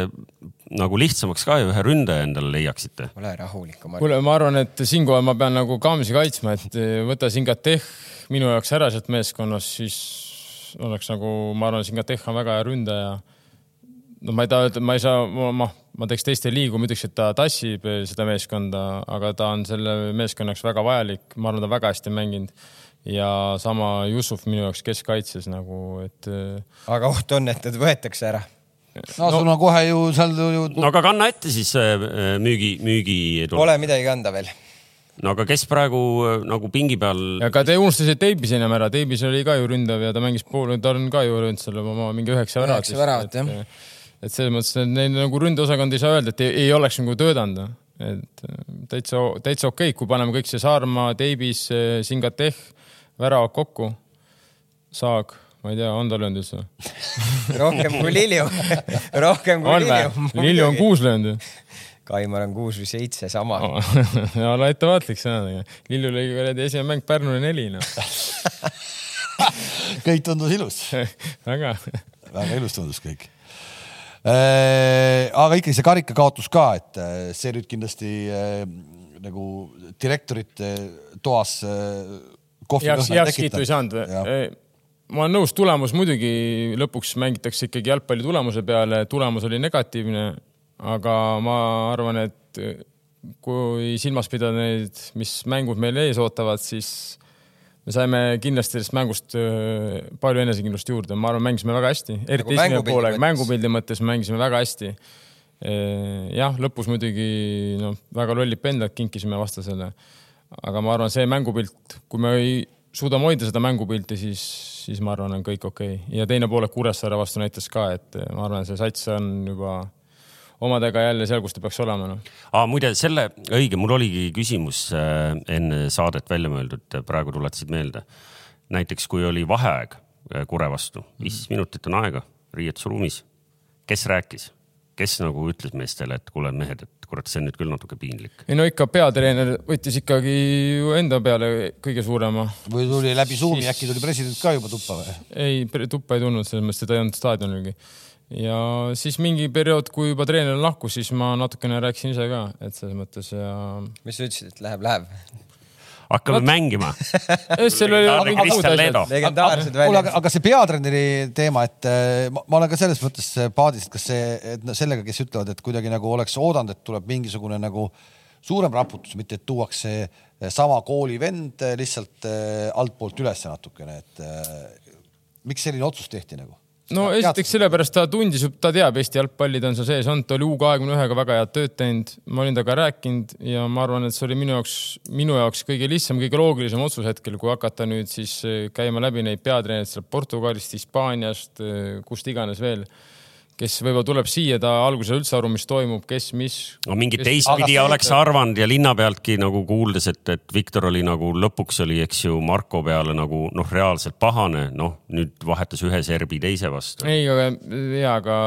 nagu lihtsamaks ka ja ühe ründaja endale leiaksite. ole rahulik oma. kuule, ma arvan, et siinkohal ma pean nagu Kaamsi kaitsma, et võta Singateh minu jaoks ära sealt meeskonnast, siis oleks nagu, ma arvan, Singateh on väga hea ründaja. no ma ei taha öelda, ma ei saa, ma, ma teeks teiste liigu, ma ütleks, et ta tassib seda meeskonda, aga ta on selle meeskonna jaoks väga vajalik, ma arvan, ta väga hästi mänginud ja sama Jussuf minu jaoks keskkaitses nagu, et. aga oht on, et need võetakse ära no, no sul on kohe ju seal ju. no aga kanna ette siis äh, müügi, müügi. Pole midagi kanda veel no aga kes praegu nagu pingi peal? aga te unustasite Teibis ennem ära, Teibis oli ka ju ründav ja ta mängis pool, ta on ka ju löönud selle oma mingi üheksa väravat. üheksa väravat jah. Et selles mõttes, et neil nagu ründeosakond ei saa öelda, et ei, ei oleks nagu töötanud. et äh, täitsa, täitsa okei okay,, kui paneme kõik see Saarma, Teibis, äh, Singateh, väravad kokku, Saag ma ei tea, on ta löönud üldse rohkem kui Lilju rohkem kui on Lilju. Lilju on kuus löönud ju Kaimar on kuus või seitse sama Oh. ole ettevaatlik sõnadega. Lillu lõi kuradi esimene mäng Pärnule neli noh. kõik tundus ilus, väga. väga ilus tundus kõik. Aga ikkagi see karikakaotus ka, et äh, see nüüd kindlasti äh, nagu direktorite toas äh, kohvi heaks, heakskiitu ei saanud või? ma olen nõus, tulemus muidugi lõpuks mängitakse ikkagi jalgpalli tulemuse peale, tulemus oli negatiivne, aga ma arvan, et kui silmas pidada neid, mis mängud meil ees ootavad, siis me saime kindlasti sellest mängust palju enesekindlust juurde, ma arvan, mängisime väga hästi, eriti esimene poolega, mängupildi mõttes mängisime väga hästi. jah, lõpus muidugi noh, väga lollid pendlad kinkisime vastasele. aga ma arvan, see mängupilt, kui me ei suudame hoida seda mängupilti, siis, siis ma arvan, on kõik okei okay. ja teine poolek Kuressaare vastu näitas ka, et ma arvan, see sats on juba omadega jälle seal, kus ta peaks olema no.. aa, muide selle, õige, mul oligi küsimus äh, enne saadet välja mõeldud, praegu tuletasid meelde. näiteks kui oli vaheaeg äh, Kure vastu, viis minutit on aega riietusruumis. kes rääkis, kes nagu ütles meestele, et kuule mehed, et kurat, see on nüüd küll natuke piinlik. ei no ikka peatreener võttis ikkagi ju enda peale kõige suurema. või tuli läbi Zoomi, Siis- äkki tuli president ka juba tuppa või? ei, tuppa ei tulnud, selles mõttes, et ta ei olnud staadionilgi. Ja siis mingi periood, kui juba treener lahkus, siis ma natukene rääkisin ise ka, et selles mõttes ja. mis sa ütlesid, et läheb, läheb? hakkame What? mängima. kuule, aga, aga see peatreeneri teema, et äh, ma, ma olen ka selles mõttes äh, paadis, et kas see, et sellega, kes ütlevad, et kuidagi nagu oleks oodanud, et tuleb mingisugune nagu suurem raputus, mitte et tuuakse äh, sama kooli vend lihtsalt altpoolt üles natukene, et miks selline otsus tehti nagu? No esiteks sellepärast ta tundis, ta teab Eesti jalgpalli, ta on seal sees. Olnud, ta oli U kahekümne ühega väga head tööd teinud, ma olin temaga rääkinud ja ma arvan, et see oli minu jaoks, minu jaoks kõige lihtsam, kõige loogilisem otsus hetkel, kui hakata nüüd siis eh, käima läbi neid peatreenereid sealt Portugalist, Hispaaniast, kust iganes veel, kes võib-olla tuleb siia, ta alguses üldse aru, mis toimub, kes, mis. no mingit Aga teistpidi oleks arvanud ja linna pealtki nagu kuuldes, et, et Viktor oli nagu lõpuks oli, eks ju, Marko peale nagu noh, reaalselt pahane, noh nüüd vahetas ühe serbi teise vastu. ei, aga ja, aga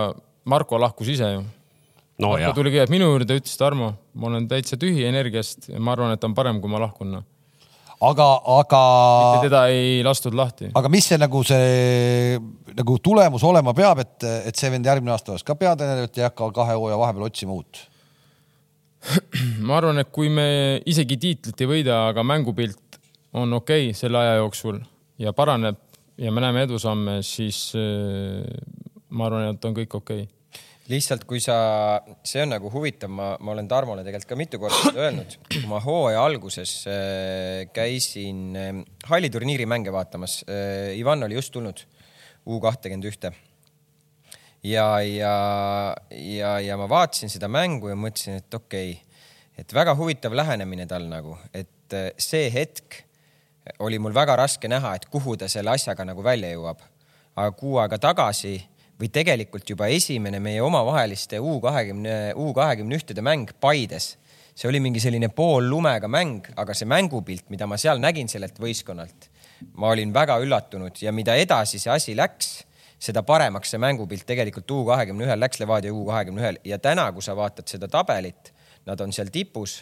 Marko lahkus ise ju no Marko jah, tuli kõigepealt minu juurde, ütles Tarmo, ma olen täitsa tühi energiast ja ma arvan, et on parem, kui ma lahkun. noh. aga, aga, teda ei lastud lahti. aga mis see nagu see nagu tulemus olema peab, et, et see vend järgmine aasta oleks ka peatreener, et ei hakka kahe hooaja vahepeal otsima uut? ma arvan, et kui me isegi tiitlit ei võida, aga mängupilt on okei okay selle aja jooksul ja paraneb ja me näeme edusamme, siis äh, ma arvan, et on kõik okei okay.. Lihtsalt kui sa, see on nagu huvitav, ma, ma olen Tarmole tegelikult ka mitu korda öelnud, kui ma hooaja alguses äh, käisin äh, halliturniiri mänge vaatamas äh,, Ivan oli just tulnud U kahtekümmend ühte. ja, ja, ja, ja ma vaatasin seda mängu ja mõtlesin, et okei okay,, et väga huvitav lähenemine tal nagu, et see hetk oli mul väga raske näha, et kuhu ta selle asjaga nagu välja jõuab. aga kuu aega tagasi või tegelikult juba esimene meie omavaheliste U kahekümne, U kahekümne ühtede mäng Paides, see oli mingi selline pool lumega mäng, aga see mängupilt, mida ma seal nägin sellelt võistkonnalt, ma olin väga üllatunud ja mida edasi see asi läks, seda paremaks see mängupilt tegelikult U kahekümne ühel läks Levadia U kahekümne ühel ja täna, kui sa vaatad seda tabelit, nad on seal tipus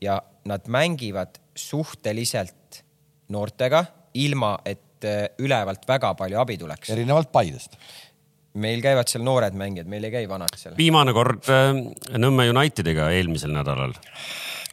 ja nad mängivad suhteliselt noortega, ilma et äh, ülevalt väga palju abi tuleks. erinevalt Paidest. Meil käivad seal noored mängijad, meil ei käi vanad seal. viimane kord äh, Nõmme Unitediga eelmisel nädalal,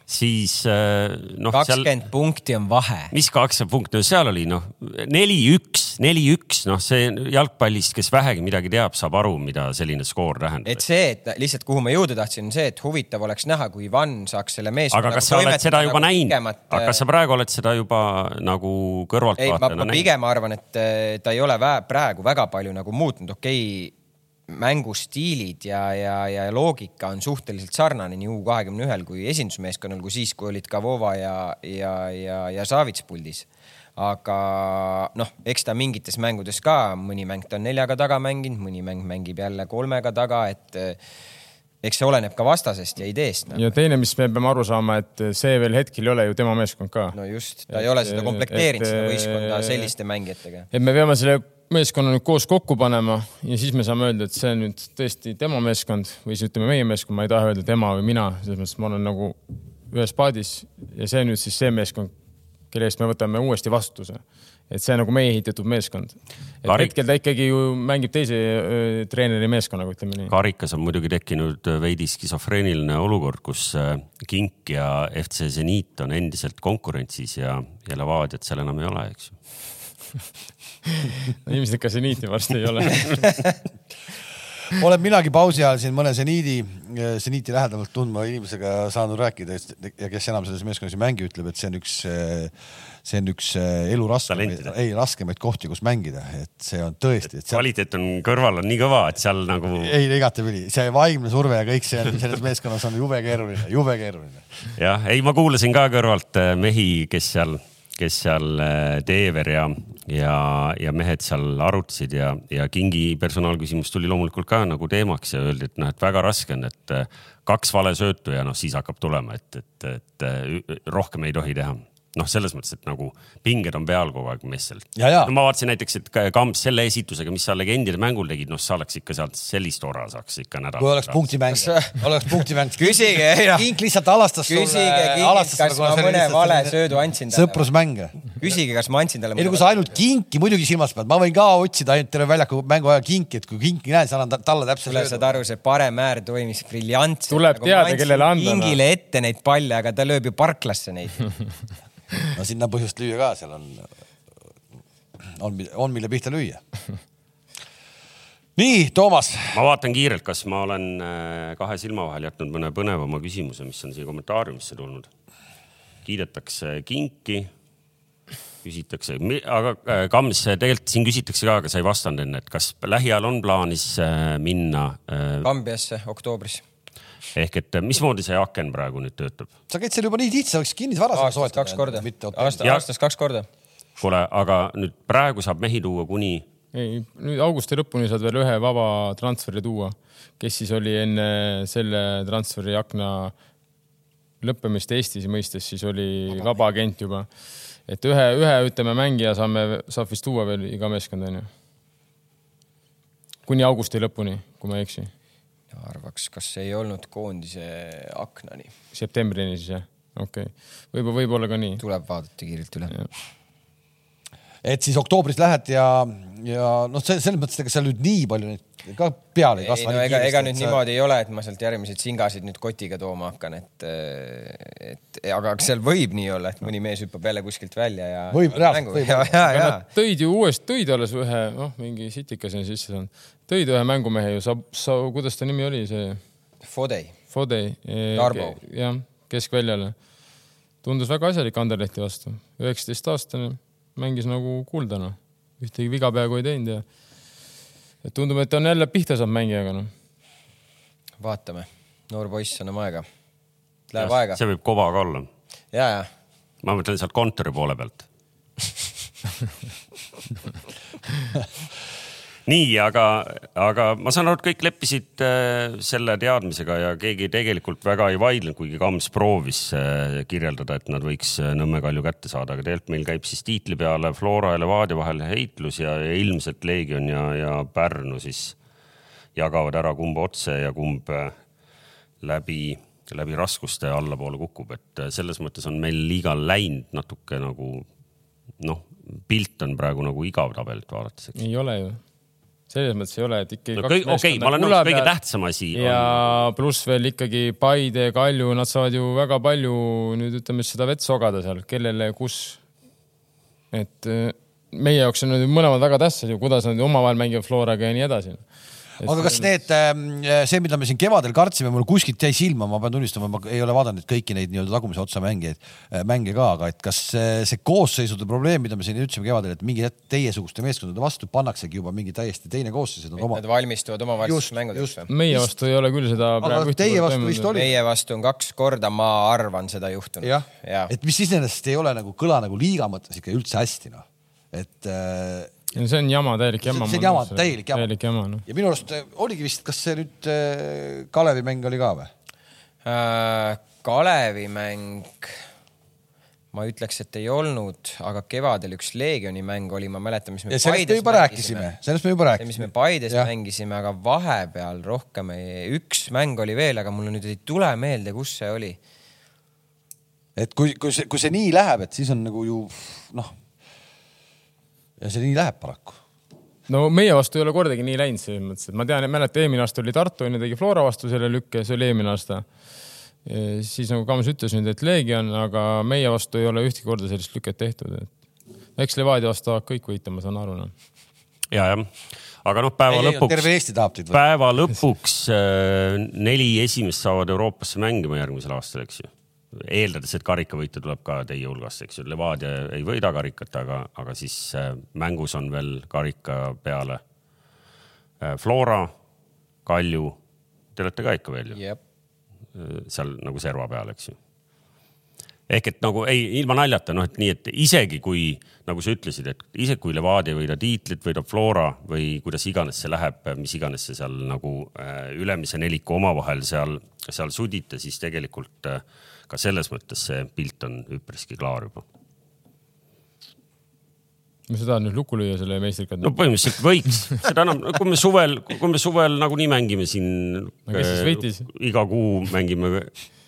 siis äh, noh, kakskümmend punkti on vahe. mis kakskümmend punkti, no seal oli noh, neli-üks, neli-üks, noh, see jalgpallist, kes vähegi midagi teab, saab aru, mida selline skoor tähendab et. see, et lihtsalt kuhu ma jõuda tahtsin, see, et huvitav oleks näha, kui Ivan saaks selle meeskonna. aga kas sa oled seda juba näinud, aga kas sa praegu oled seda juba nagu kõrvaltvaatajana ma näinud? pigem arvan, et äh, ta ei ole vä praegu väga palju nagu muutnud, okei okay,, mängustiilid ja, ja, ja loogika on suhteliselt sarnane nii U kahekümne ühel kui esindusmeeskonnal kui siis, kui olid Kavova ja, ja, ja, ja Savits puldis. aga noh, eks ta mingites mängudes ka, mõni mäng ta on neljaga taga mänginud, mõni mäng mängib jälle kolmega taga, et eh, eks see oleneb ka vastasest ja ideest no.. ja teine, mis me peame aru saama, et see veel hetkel ei ole ju tema meeskond ka. no just, ta ei ole seda Et- komplekteerinud, et- seda võistkonda selliste mängijatega. et me peame selle meeskonna nüüd koos kokku panema ja siis me saame öelda, et see on nüüd tõesti tema meeskond või siis ütleme meie meeskond, ma ei taha öelda tema või mina, selles mõttes ma olen nagu ühes paadis ja see on nüüd siis see meeskond, kelle eest me võtame uuesti vastutuse. et see on nagu meie ehitatud meeskond. hetkel ta ikkagi ju mängib teise treeneri meeskonnaga, ütleme nii. karikas on muidugi tekkinud veidi skisofreeniline olukord, kus Kink ja FC Zeniit on endiselt konkurentsis ja, ja Levadiat seal enam ei ole, eks ju. ilmselt ka seniiti varsti ei ole. Olen minagi pausi ajal siin mõne seniidi, seniiti lähedamalt tundma inimesega saanud rääkida ja kes enam selles meeskonnas ei mängi, ütleb, et see on üks, see on üks elu raskemaid, ei raskemaid kohti, kus mängida, et see on tõesti, et seal kvaliteet on kõrval on nii kõva, et seal nagu ei igatepidi, see vaimne surve ja kõik see on selles meeskonnas on jube keeruline, jube keeruline. jah, ei, ma kuulasin ka kõrvalt äh, mehi, kes seal, kes seal äh, Teever ja, ja, ja mehed seal arutasid ja, ja Kingi personaalküsimus tuli loomulikult ka nagu teemaks ja öeldi, et noh, et väga raske on, et äh, kaks vale söötu ja noh, siis hakkab tulema, et, et, et äh, rohkem ei tohi teha noh, selles mõttes, et nagu pinged on peal kogu aeg ja. no ma vaatasin näiteks, et ka- Kamps selle esitusega, mis sa legendide mängul tegid, noh, sa oleks ikka sealt sellist ora saaks ikka nädal. kui oleks punktimäng, oleks punktimäng. Küsige, noh. Kink lihtsalt alastas küsige Kingilt, kas ma mõne vale söödu andsin talle. sõprusmänge. küsige, kas ma andsin talle ei no kui sa ainult kinki muidugi silmas pead, ma võin ka otsida ainult terve väljaku mängu ajal kinki, et kui kinki näen, siis annan ta- talle täpselt kuule, saad aru, see parem äär toimis briljantselt. Tuleb teada, kellele anda, noh. kingile ette neid palle, aga ta lööb ju parklasse neid. no sinna on põhjust lüüa ka, seal on, on, on mille pihta lüüa. nii, Toomas, ma vaatan kiirelt, kas ma olen äh, kahe silma vahel jätnud mõne põnevama küsimuse, mis on siia kommentaariumisse tulnud. kiidetakse kinki, küsitakse, aga äh, Kams, tegelikult siin küsitakse ka, aga sa ei vastanud enne, et kas lähiajal on plaanis äh, minna Kambiasse oktoobris. Ehk et äh, mismoodi see aken praegu nüüd töötab? sa käid seal juba nii tihti, sa võiks kinnisvara aastas kaks korda, aasta, aastas kaks korda. kuule, aga nüüd praegu saab mehi tuua kuni ei, nüüd augusti lõpuni saad veel ühe vaba transferi tuua, kes siis oli enne selle transferi akna lõppemist Eestis mõistes, siis oli vaba agent juba. et ühe, ühe ütleme mängija saame, saab vist tuua veel iga meeskond onju. kuni augusti lõpuni, kui ma ei eksi, arvaks, kas ei olnud koondise aknani. septembrini siis jah, okei okay., võib-olla, võib-olla ka nii. tuleb vaadata kiirelt üle. Et siis oktoobris lähed ja, ja noh, see selles mõttes, ega seal nüüd nii palju neid ka peale ei ei kasva. no ega, ega nüüd niimoodi ei ole, et ma sealt järgmiseid singasid nüüd kotiga tooma hakkan, et, et aga seal võib nii olla, et mõni mees hüppab jälle kuskilt välja ja. Võib, reaalselt võib ja, olla. ja, aga ja nad tõid ju uuesti, tõid alles ühe, noh, mingi sitika sinna sisse saanud, tõid ühe mängumehe ju, sa, sa, kuidas ta nimi oli, see Fodei, Fodei. Tarmo. jah, keskväljale. tundus väga asjalik Anderlehti vastu, üheksateistaastane, mängis nagu kuldana, ühtegi viga peaaegu ei teinud ja et tundub, et on jälle pihta saanud mängijaga noh. vaatame, noor poiss, anname aega. Läheb aega see võib koba ka olla. ja, ja ma mõtlen sealt kontori poole pealt nii, aga, aga ma saan aru, et kõik leppisid äh, selle teadmisega ja keegi tegelikult väga ei vaidlenud, kuigi Kams proovis äh, kirjeldada, et nad võiks äh, Nõmme Kalju kätte saada, aga tegelikult meil käib siis tiitli peale Flora ja Levadia vahel heitlus ja, ja ilmselt Leegion ja, ja Pärnu siis jagavad ära, kumb otse ja kumb läbi, läbi raskuste allapoole kukub, et selles mõttes on meil liigal läinud natuke nagu noh, pilt on praegu nagu igav tabelilt vaadates, ei ole ju. Selles mõttes ei ole, et ikkagi no okei, ma olen nõus, kõige tähtsam asi ja on, pluss veel ikkagi Paide, Kalju, nad saavad ju väga palju nüüd ütleme seda vett sogada seal, kellele, kus. et eh, meie jaoks on need mõlemad väga tähtsad ju, kuidas nad omavahel mängivad Floraga ja nii edasi. Aga kas need, see, mida me siin kevadel kartsime, mul kuskilt jäi silma, ma pean tunnistama, ma ei ole vaadanud kõiki neid nii-öelda tagumise otsa mängijaid, mänge ka, aga et kas see, see koosseisude probleem, mida me siin ütlesime kevadel, et mingi hetk teiesuguste meeskondade vastu pannaksegi juba mingi täiesti teine koosseis, et nad oma nad valmistuvad omavahelisteks Just, mängudeks just. või? meie vastu ei ole küll seda teie vastu vist oli. meie vastu on kaks korda, ma arvan, seda juhtunud. jah ja., et mis iseenesest ei ole nagu kõla nagu liiga mõttes ikka üldse hästi noh, et äh, see on jama, täielik jama. see on jama, täielik jama, täielik jama, noh. ja minu arust äh, oligi vist, kas see nüüd äh, Kalevi mäng oli ka või? Äh, Kalevi mäng, ma ütleks, et ei olnud, aga kevadel üks Leegioni mäng oli, ma mäletan, mis me ja sellest me juba rääkisime, sellest me juba rääkisime. mis me Paides ja. mängisime, aga vahepeal rohkem ei, üks mäng oli veel, aga mul nüüd ei tule meelde, kus see oli. et kui, kui see, kui see nii läheb, et siis on nagu ju noh. Ja see nii läheb paraku no meie vastu ei ole kordagi nii läinud selles mõttes, et ma tean, mäletan, eelmine aasta oli Tartu onju, tegi Flora vastu selle lükke, see oli eelmine aasta siis nagu Kams ütles nüüd, et Leegion, aga meie vastu ei ole ühtegi korda sellist lüket tehtud, et eks Levadia vastu tahavad kõik võita, ma saan aru noh. ja, jah, aga noh, päeva ei, lõpuks. terve Eesti tahab teid päeva lõpuks äh, neli esimest saavad Euroopasse mängima järgmisel aastal, eks ju. Eeldades, et karikavõitja tuleb ka teie hulgast, eks ju, Levadia ei võida karikat, aga, aga siis äh, mängus on veel karika peale äh, Flora, Kalju. Te olete ka ikka veel ju yep.? seal nagu serva peal, eks ju. ehk et nagu ei, ilma naljata, noh, et nii, et isegi kui, nagu sa ütlesid, et isegi kui Levadia ei võida tiitlit, võidab Flora või kuidas iganes see läheb, mis iganes see seal nagu äh, ülemise neliku omavahel seal, seal sudite, siis tegelikult äh, ka selles mõttes see pilt on üpriski klaar juba mis sa tahad nüüd lukku lüüa selle meistrikad? no põhimõtteliselt võiks, seda enam, kui me suvel, kui me suvel nagunii mängime siin no,. kes siis võitis? iga kuu mängime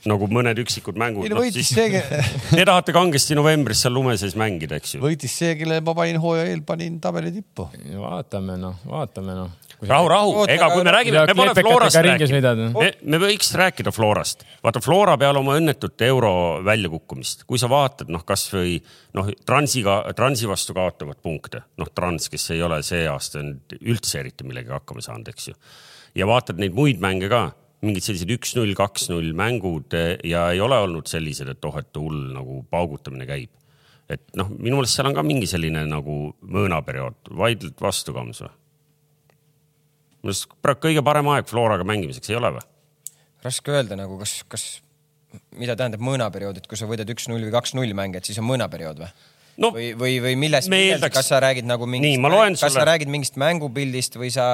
nagu mõned üksikud mängud. ei no võitis no, see Te tahate kangesti novembris seal lume sees mängida, eks ju? võitis see, kelle ma panin hooaja eel, panin tabeli tippu. vaatame noh, vaatame noh rahu, rahu, ega kui me räägime, me pole Florast rääkinud, me, me võiks rääkida Florast. vaata Flora peale oma õnnetut euro väljakukkumist, kui sa vaatad, noh, kasvõi noh, Transiga, Transi vastu kaotavad punkte, noh, Trans, kes ei ole see aasta üldse eriti millegagi hakkama saanud, eks ju. ja vaatad neid muid mänge ka, mingid sellised üks-null, kaks-null mängud ja ei ole olnud sellised, et oh, et hull nagu paugutamine käib et noh, minu meelest seal on ka mingi selline nagu mõõnaperiood, vaidled vastu, Kams või? Minu arust praegu kõige parem aeg Floraga mängimiseks, ei ole või? raske öelda nagu, kas, kas, mida tähendab mõõnaperiood, et kui sa võidad üks-null või kaks-null mänge, et siis on mõõnaperiood või? No, või, või, või milles, eeldaks... kas sa räägid nagu mingist, kas sulle... sa räägid mingist mängupildist või sa,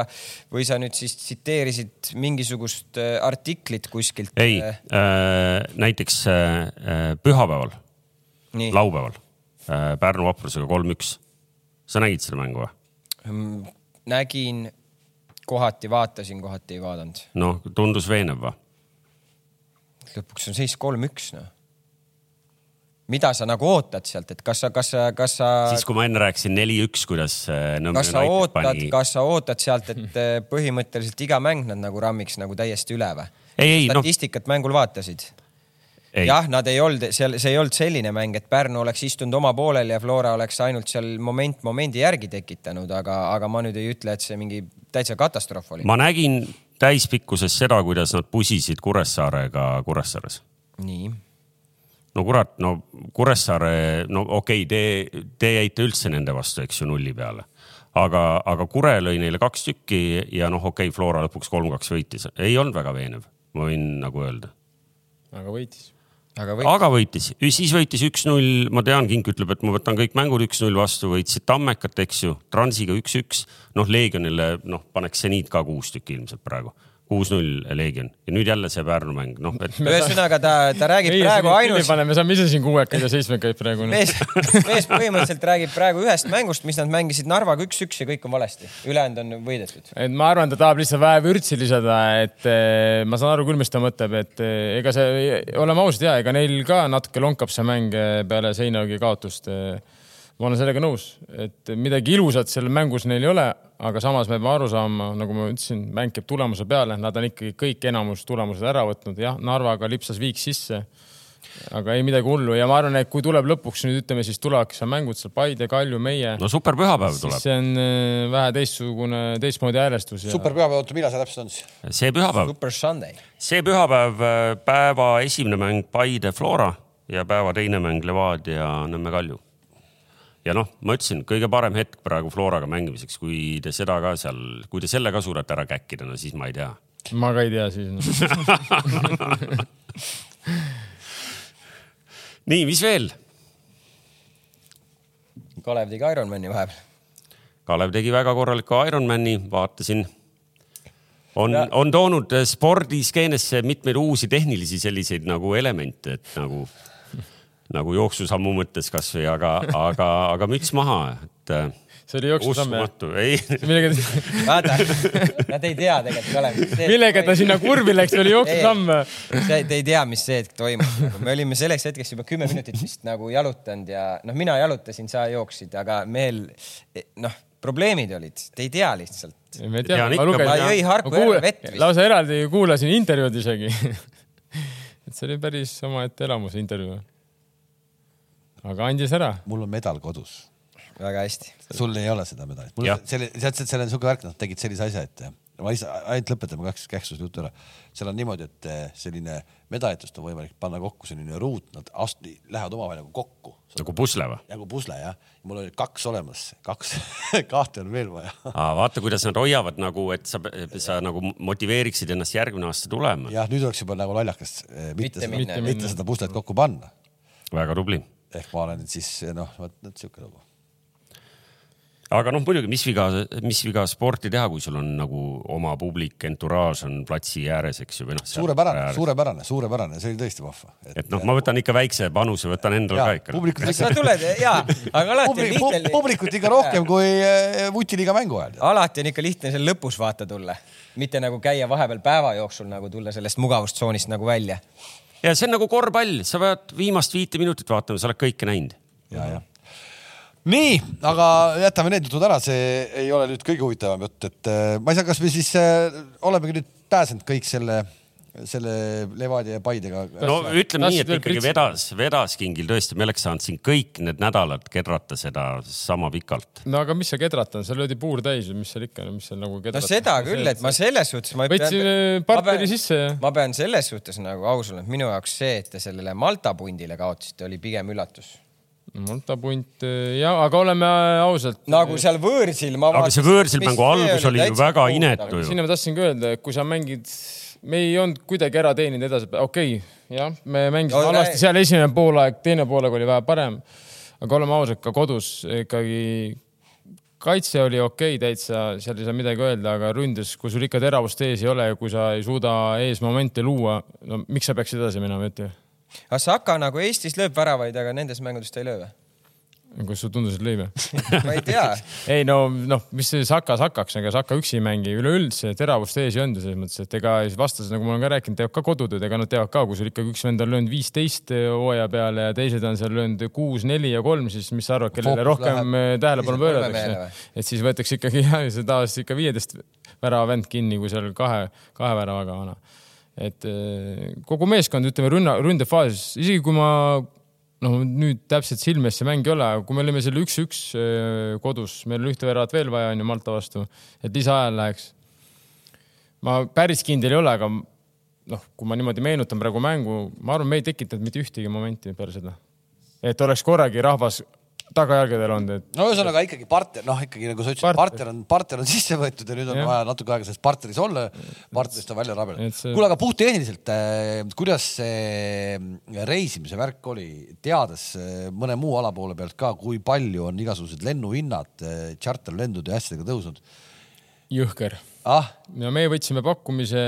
või sa nüüd siis tsiteerisid mingisugust äh, artiklit kuskilt? ei äh, äh,, näiteks äh, äh pühapäeval, laupäeval äh, Pärnu vaprusega kolm-üks. sa nägid seda mängu või? Mm, nägin kohati vaatasin, kohati ei vaadanud. noh, tundus veenev või? lõpuks on seis kolm-üks, noh. mida sa nagu ootad sealt, et kas sa, kas sa, kas sa. siis, kui ma enne rääkisin neli-üks, kuidas äh, kas sa ootad, kas sa ootad sealt, et äh, põhimõtteliselt iga mäng nad nagu rammiks nagu täiesti üle või? statistikat no... mängul vaatasid? Jah, nad ei olnud seal, see ei olnud selline mäng, et Pärnu oleks istunud oma poolel ja Flora oleks ainult seal moment momendi järgi tekitanud, aga, aga ma nüüd ei ütle, et see mingi täitsa katastroof oli. ma nägin täispikkuses seda, kuidas nad pusisid Kuressaarega Kuressaares. nii no kurat, no Kuressaare, no okei okay,, te, te jäite üldse nende vastu, eks ju, nulli peale. aga, aga Kure lõi neile kaks tükki ja noh, okei okay,, Flora lõpuks kolm-kaks võitis, ei olnud väga veenev, ma võin nagu öelda. aga võitis aga võitis, aga võitis., siis võitis üks-null, ma tean, Kink ütleb, et ma võtan kõik mängud üks-null vastu, võitsid Tammekat, eks ju, Transiga üks-üks. noh, Leegionile, noh, paneks seniid ka kuus tükki ilmselt praegu kuus-null Leegion ja nüüd jälle see Pärnu mäng, noh et. ühesõnaga ta, ta räägib Meie praegu ainult. me saame ise siin kuuekaid ja seitsmekaid praegu. mees, mees põhimõtteliselt räägib praegu ühest mängust, mis nad mängisid Narvaga üks-üks ja kõik on valesti, ülejäänud on võidetud. et ma arvan, ta tahab lihtsalt vähe vürtsi lisada, et eh, ma saan aru küll, mis ta mõtleb, et eh, ega see, oleme ausad ja ega neil ka natuke lonkab see mäng eh, peale Seinagi kaotust ma olen sellega nõus, et midagi ilusat seal mängus neil ei ole, aga samas me peame aru saama, nagu ma ütlesin, mäng käib tulemuse peale, nad on ikkagi kõik enamus tulemused ära võtnud, jah, Narvaga lipsas viik sisse. aga ei midagi hullu ja ma arvan, et kui tuleb lõpuks nüüd ütleme, siis tulevadki mängud seal Paide, Kalju, meie. no superpühapäev tuleb. see on äh, vähe teistsugune, teistmoodi häälestus ja.... superpühapäev, oota, millal see täpselt on siis? see pühapäev. Super Sunday. see pühapäev, äh, päeva esimene mäng Paide, Flora ja päeva teine mäng Levadia, Nõmme, Kalju ja noh, ma ütlesin, kõige parem hetk praegu Floraga mängimiseks, kui te seda ka seal, kui te selle ka suudate ära käkkida, no siis ma ei tea. ma ka ei tea siis no. nii, mis veel? Kalev tegi Ironmani vahepeal. Kalev tegi väga korraliku Ironmani, vaatasin. on, on toonud spordiskeenesse mitmeid uusi tehnilisi selliseid nagu elemente, et nagu nagu jooksusammu mõttes kasvõi, aga, aga, aga müts maha, et äh, see oli jooksusamm jah? ei, millega, vaata, nad ei tea tegelikult, Kalev. millega ta sinna kurvi läks, oli jooksusamm. Te te ei tea, mis see hetk toimus. me olime selleks hetkeks juba kümme minutit vist nagu jalutanud ja noh, mina jalutasin, sa jooksid, aga mehel noh, probleemid olid, te ei tea lihtsalt. ma ei tea, Tean ma lugesin. ta jõi Harku järve vett vist. lausa eraldi kuulasin intervjuud isegi. et see oli päris omaette elamus intervjuu. Aga andis ära. mul on medal kodus. väga hästi. sul ei ole seda medalit. mul selle, tead, seal on siuke värk, nad tegid sellise asja, et ma lihtsalt, ainult lõpetame kaks käksuse jutu ära. seal on niimoodi, et eh, selline medalitust on võimalik panna kokku selline ruut, nad ast-, lähevad omavahel nagu kokku. nagu pusle või? nagu pusle jah. mul oli kaks olemas, kaks, kahte on veel vaja. vaata, kuidas nad hoiavad nagu, et sa, sa nagu motiveeriksid ennast järgmine aasta tulema. jah, nüüd oleks juba nagu lollakas eh, mitte, Mitte mitte, mitte seda puslet kokku panna. väga tubli. Ehk ma olen siis noh, vot siuke lugu. aga noh, muidugi, mis viga, mis viga sporti teha, kui sul on nagu oma publik, entourage on platsi ääres, eks ju, või noh. suurepärane, suurepärane, suurepärane, see oli tõesti vahva. et noh, ma võtan ikka väikse panuse, võtan endale Jaa, ka ikka. publikut sa ikka, tuled ja, aga alati on publik, pu, lihtne. publikut ikka rohkem kui eh, vutiliiga mängu ajal. alati on ikka lihtne seal lõpus vaata tulla, mitte nagu käia vahepeal päeva jooksul nagu tulla sellest mugavustsoonist nagu välja. Ja see on nagu korvpall, sa pead viimast viite minutit vaatama, sa oled kõike näinud. ja, ja. nii, aga jätame need jutud ära, see ei ole nüüd kõige huvitavam jutt, et eh, ma ei tea, kas me siis äh, olemegi nüüd pääsenud kõik selle, selle Levadia ja Paidega. no ütleme nii, et ikkagi pritsida? vedas, vedas kingil tõesti, me oleks saanud siin kõik need nädalad kedrata seda sama pikalt. no aga mis see kedrata seal löödi puur täis või mis seal ikka, mis seal nagu no kedrata. seda küll, et ma selles suhtes ma võtsin äh, partneri sisse ja ma pean selles suhtes nagu aus olema, et minu jaoks see, et te sellele Malta pundile kaotasite, oli pigem üllatus. Malta punt ja, aga oleme ausad. nagu seal võõrsil ma aga see võõrsil mängu algus oli ju väga inetu ju. sinna ma tahtsingi öelda, et kui sa mängid, me ei olnud kuidagi ära teeninud edasi, okei okay,, jah, me mängisime No, halvasti seal esimene poolaeg, teine poolaeg oli vähe parem. aga oleme ausad, ka kodus ikkagi kaitse oli okei okay, täitsa, seal ei saa midagi öelda, aga ründes, kui sul ikka teravust ees ei ole ja kui sa ei suuda ees momente luua, no miks sa peaksid edasi minema, ütle. aga Saka nagu Eestis lööb väravaid, aga nendes mängudes ta ei löö või? Kus sul tundus, et lõi või? ma ei tea. ei no noh, mis see Saka Sakaks, ega Saka üksi ei mängi, üleüldse teravust ees ei olnud ju selles mõttes, et ega vastased, nagu ma olen ka rääkinud, teevad ka kodutööd, ega nad teavad ka, kui sul ikkagi üks vend on löönud viisteist hooaja peale ja teised on seal löönud kuus, neli ja kolm, siis mis sa arvad, kellele Fookus rohkem tähelepanu pööratakse? et siis võetakse ikkagi jah, see tavaliselt ikka viieteist värava vend kinni, kui seal kahe, kahe väravaga vana. et eh, kogu meeskond, ütleme rünna, ründefaasis, isegi kui ma noh, nüüd täpselt silme ees see mäng ei ole, aga kui me olime seal üks-üks kodus, meil on ühte väravat veel vaja, onju Malta vastu, et lisaajal läheks. ma päris kindel ei ole, aga noh, kui ma niimoodi meenutan praegu mängu, ma arvan, me ei tekitanud mitte ühtegi momenti peale seda. et oleks korragi rahvas tagajalgadel olnud, et no ühesõnaga ikkagi partner, noh ikkagi nagu sa ütlesid, Partner. on, partner on sisse võetud ja nüüd on Jah. vaja natuke aega selles partneris olla, partnerist on välja rabeleda Et see-. kuule, aga puhttehniliselt äh,, kuidas see reisimise värk oli, teades äh, mõne muu ala poole pealt ka, kui palju on igasugused lennuhinnad, tšarterlendude ja asjadega tõusnud jõhker ah,? ja me võtsime pakkumise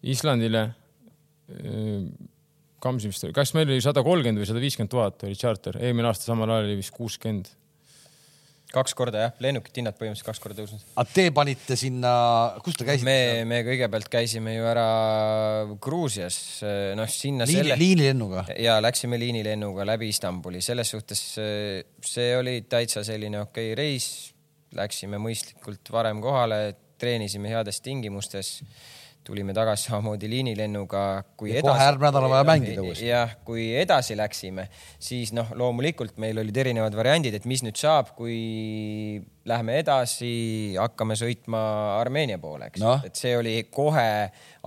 Islandile. Kamsi vist oli, kas meil oli sada kolmkümmend või sada viiskümmend tuhat oli charter, eelmine aasta samal ajal oli vist kuuskümmend. kaks korda jah, lennukite hinnad põhimõtteliselt kaks korda tõusnud. aga te panite sinna, kus te käisite? me, me kõigepealt käisime ju ära Gruusias, noh sinna liini selle, liinilennuga. ja läksime liinilennuga läbi Istanbuli, selles suhtes eh, see oli täitsa selline okei okay reis. Läksime mõistlikult varem kohale, treenisime heades tingimustes, tulime tagasi samamoodi liinilennuga. kohe järgmine nädal on vaja mängida uuesti. jah, kui edasi läksime, siis noh, loomulikult meil olid erinevad variandid, et mis nüüd saab, kui läheme edasi, hakkame sõitma Armeenia poole, eks Noh. et see oli kohe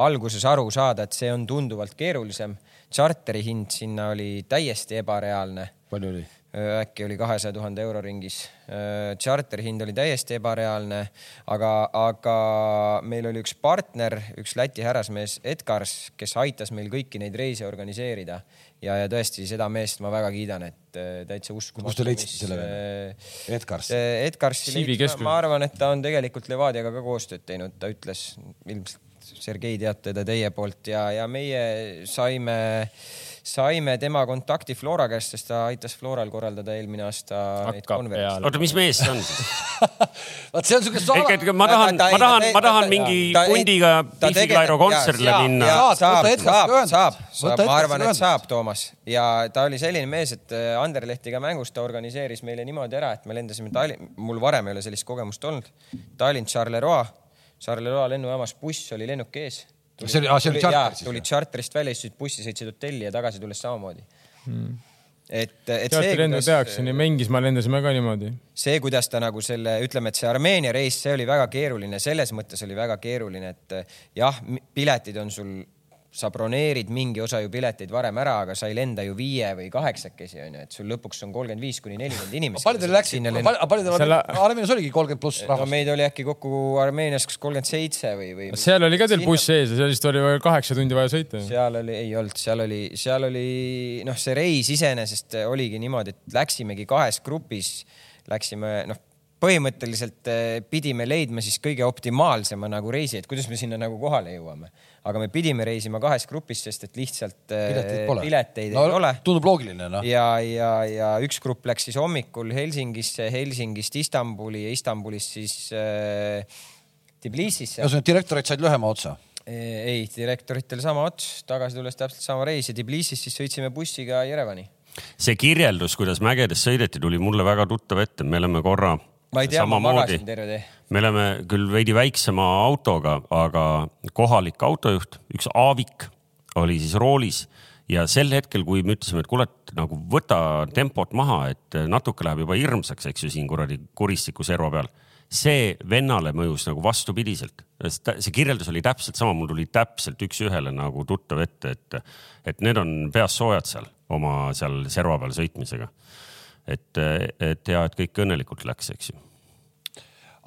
alguses aru saada, et see on tunduvalt keerulisem. tšarteri hind sinna oli täiesti ebareaalne. palju oli? Äkki oli kahesaja tuhande euro ringis. Charteri hind oli täiesti ebareaalne, aga, aga meil oli üks partner, üks Läti härrasmees Edgars, kes aitas meil kõiki neid reise organiseerida ja, ja tõesti seda meest ma väga kiidan, et äh, täitsa uskumatu. Kust te leidsite selle vene? Edgars? Edgarsi keskus. ma arvan, et ta on tegelikult Levadiaga ka koostööd teinud, ta ütles ilmselt, Sergei teate teda teie poolt ja, ja meie saime saime tema kontakti Flora käest, sest ta aitas Floral korraldada eelmine aasta neid konverentse. oota, mis mees see on vot see on siuke sala- ma tahan, Ta- ta- ma tahan ta-, ma tahan ta- mingi ta- pundiga tegeleb- Clyro kontserdile minna. Saab saab, saab, saab, ma arvan, et saab, Toomas. Ja ta oli selline mees, et äh, Anderlehtiga mängus ta organiseeris meile niimoodi ära, et me lendasime Tallinn, mul varem ei ole sellist kogemust olnud. Tallinn, Charleroi, Charleroi lennujaamas buss oli lennuk ees. See oli- see oli charter siis, tulid või? charterist välja, istusid bussi, sõitsid hotelli ja tagasi tulles samamoodi Hmm. et, et teatri lendu tehakse, nii Mengismaa lendasime ka niimoodi. see, kuidas ta nagu selle, ütleme, et see Armeenia reis, see oli väga keeruline, selles mõttes oli väga keeruline, et jah, piletid on sul, sa broneerid mingi osa ju pileteid varem ära, aga sa ei lenda ju viie või kaheksakesi onju, et sul lõpuks on kolmkümmend viis kuni nelikümmend inimest. palju teil läksid, palju teil oli, Armeenias oligi kolmkümmend pluss no rahvast? meid oli äkki kokku Armeenias kas kolmkümmend seitse või, või. seal oli ka teil buss ees ja sellest oli veel kaheksa tundi vaja sõita. seal oli, ei olnud, seal oli, seal oli noh, see reis iseenesest oligi niimoodi, et läksimegi kahes grupis, läksime noh, põhimõtteliselt eh, pidime leidma siis kõige optimaalsema nagu reisi, et kuidas me sinna nagu kohale jõuame. Aga me pidime reisima kahes grupis, sest et lihtsalt eh, pileteid pole. pileteid no, ei ole. tundub loogiline, noh. ja, ja, ja üks grupp läks siis hommikul Helsingisse, Helsingist Istanbuli ja Istanbulist siis äh, Tbilisisse. ühesõnaga direktorid said lühema otsa. ei, direktoritel sama ots, tagasi tulles täpselt sama reis ja Tbilisist siis sõitsime bussiga Jerevani. see kirjeldus, kuidas mägedes sõideti, tuli mulle väga tuttav ette, me oleme korra ma ei tea, ma magasin terve tee. Me oleme küll veidi väiksema autoga, aga kohalik autojuht, üks Aavik oli siis roolis ja sel hetkel, kui me ütlesime, et kuule, et nagu võta tempot maha, et natuke läheb juba hirmsaks, eks ju, siin kuradi kuristiku serva peal. see vennale mõjus nagu vastupidiselt, see kirjeldus oli täpselt sama, mul tuli täpselt üks-ühele nagu tuttav ette, et, et need on peas soojad seal oma seal serva peal sõitmisega. et, et hea, et kõik õnnelikult läks, eks ju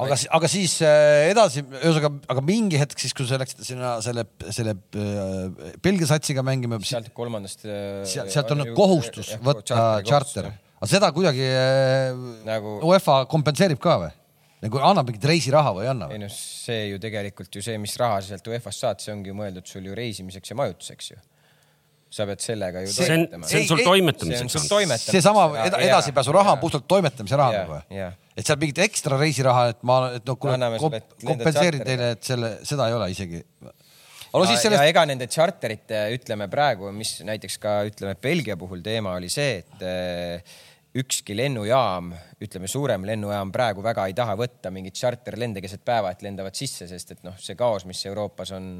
aga, aga siis äh, edasi, ühesõnaga, aga mingi hetk siis, kui sa läksid sinna selle, selle äh, Belgia satsiga mängima, sealt kolmandast. sealt, sealt on kohustus võtta charter. aga seda kuidagi äh, Nagu- UEFA kompenseerib ka või? nagu annab mingit reisiraha või ei anna ei noh, see ju tegelikult ju see, mis raha sa sealt UEFA-st saad, see ongi mõeldud sul ju reisimiseks ja majutuseks ju. Sa pead sellega ju See- see on, toimetama. see on sul ei, see on toimetamiseks sul olnud. toimetamiseks. seesama eda, edasipääsuraha on puhtalt toimetamise raha nagu või et seal mingit ekstra reisiraha, et ma, et noh, kuule kompenseerin teile, et selle, seda ei ole isegi. aga no siis sellest, ega nende charterite, ütleme praegu, mis näiteks ka ütleme Belgia puhul teema oli see, et eh, ükski lennujaam, ütleme suurem lennujaam praegu väga ei taha võtta mingeid charterlende keset päeva, et lendavad sisse, sest et noh, see kaos, mis Euroopas on.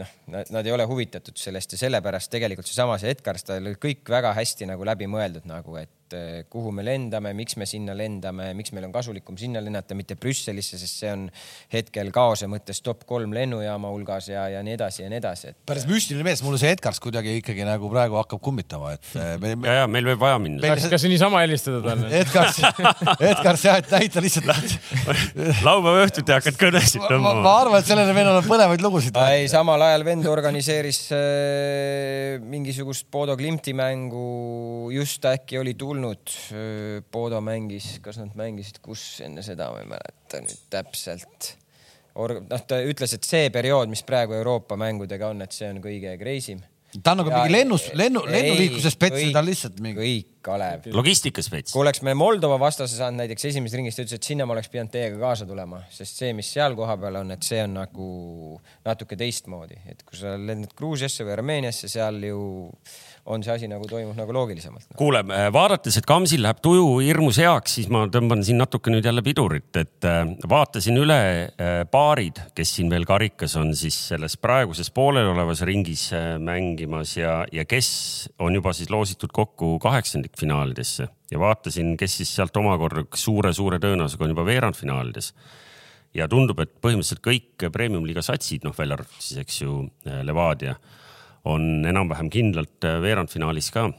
noh, nad ei ole huvitatud sellest ja sellepärast tegelikult seesama see Edgars, tal oli kõik väga hästi nagu läbi mõeldud nagu, et eh, kuhu me lendame, miks me sinna lendame, miks meil on kasulikum sinna lennata, mitte Brüsselisse, sest see on hetkel kaose mõttes top kolm lennujaama hulgas ja, ja nii edasi ja nii edasi, et päris müstiline mees, mulle see Edgars kuidagi ikkagi nagu praegu hakkab kummitama, et eh, me, me, ja, ja meil võib vaja minna. Meil- kas, kas niisama helistada talle? Edgars, Edgars jah, et näita lihtsalt. laupäeva õhtuti hakkad kõnesid ma, ma tõmbama. arvan, et sellele vennal on põnevaid lugusid. ei, samal ajal vend organiseeris äh, mingisugust Bodo Klimti mängu, just äkki oli tulnud äh,, Bodo mängis, kas nad mängisid, kus enne seda, ma ei mäleta nüüd täpselt. Noh, ta ütles, et see periood, mis praegu Euroopa mängudega on, et see on kõige crazy m. Ta on nagu mingi lennus, lennu, lennuliikluse spets, kõik- ta on lihtsalt mingi. kõik, Kalev. logistikaspets kui. oleks me Moldova vastase saanud näiteks esimesest ringist, ta ütles, et sinna ma oleks pidanud teiega kaasa tulema, sest see, mis seal kohapeal on, et see on nagu natuke teistmoodi, et kui sa lendad Gruusiasse või Armeeniasse, seal ju on see asi nagu toimub nagu loogilisemalt. Kuule, vaadates, et Kamsil läheb tuju hirmus heaks, siis ma tõmban siin natuke nüüd jälle pidurit, et äh, vaatasin üle äh, paarid, kes siin veel karikas on siis selles praeguses pooleliolevas ringis äh, mängimas ja, ja kes on juba siis loositud kokku kaheksandikfinaalidesse. Ja vaatasin, kes siis sealt omakorda suure-suure tõenäosusega on juba veerandfinaalides ja tundub, et põhimõtteliselt kõik premium-liiga satsid, noh välja arvatud siis, eks ju, Levadia on enam-vähem kindlalt äh, veerandfinaalis ka.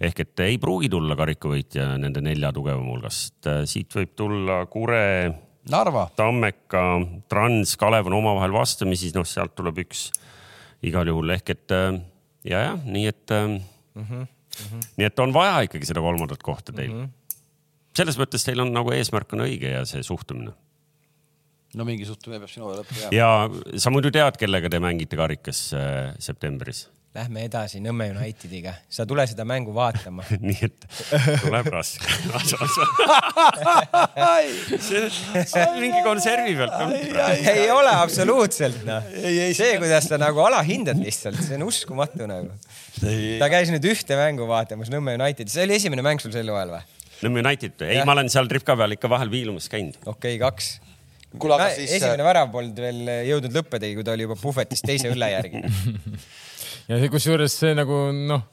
ehk et ei pruugi tulla karikavõitja nende nelja tugevama hulgast, siit võib tulla Kure, Narva, Tammeka, Trans, Kalev on omavahel vastamisi, noh, sealt tuleb üks igal juhul ehk et äh, ja, jah, nii et mm, -hmm, mm -hmm. nii et on vaja ikkagi seda kolmandat kohta teil mm. -hmm. selles mõttes teil on nagu eesmärk on õige ja see suhtumine no mingi suhtumine peab sinu lõppu jääma. ja sa muidu tead, kellega te mängite karikas äh, septembris? Lähme edasi Nõmme Unitediga, sa tule seda mängu vaatama. nii et tuleb raske. see on mingi konservi pealt. ei ole absoluutselt noh see, kuidas sa nagu alahindad lihtsalt, see on uskumatu nagu. ta käis nüüd ühte mängu vaatamas Nõmme Unitedis, see oli esimene mäng sul sel hooajal või? Nõmme United, ei, ma olen seal tripka peal ikka vahel viilumas käinud. okei okay,, kaks. kuule, aga siis. esimene värav polnud veel jõudnud lõppedagi, kui ta oli juba puhvetis teise õlle järgi. ja see- kusjuures see nagu noh,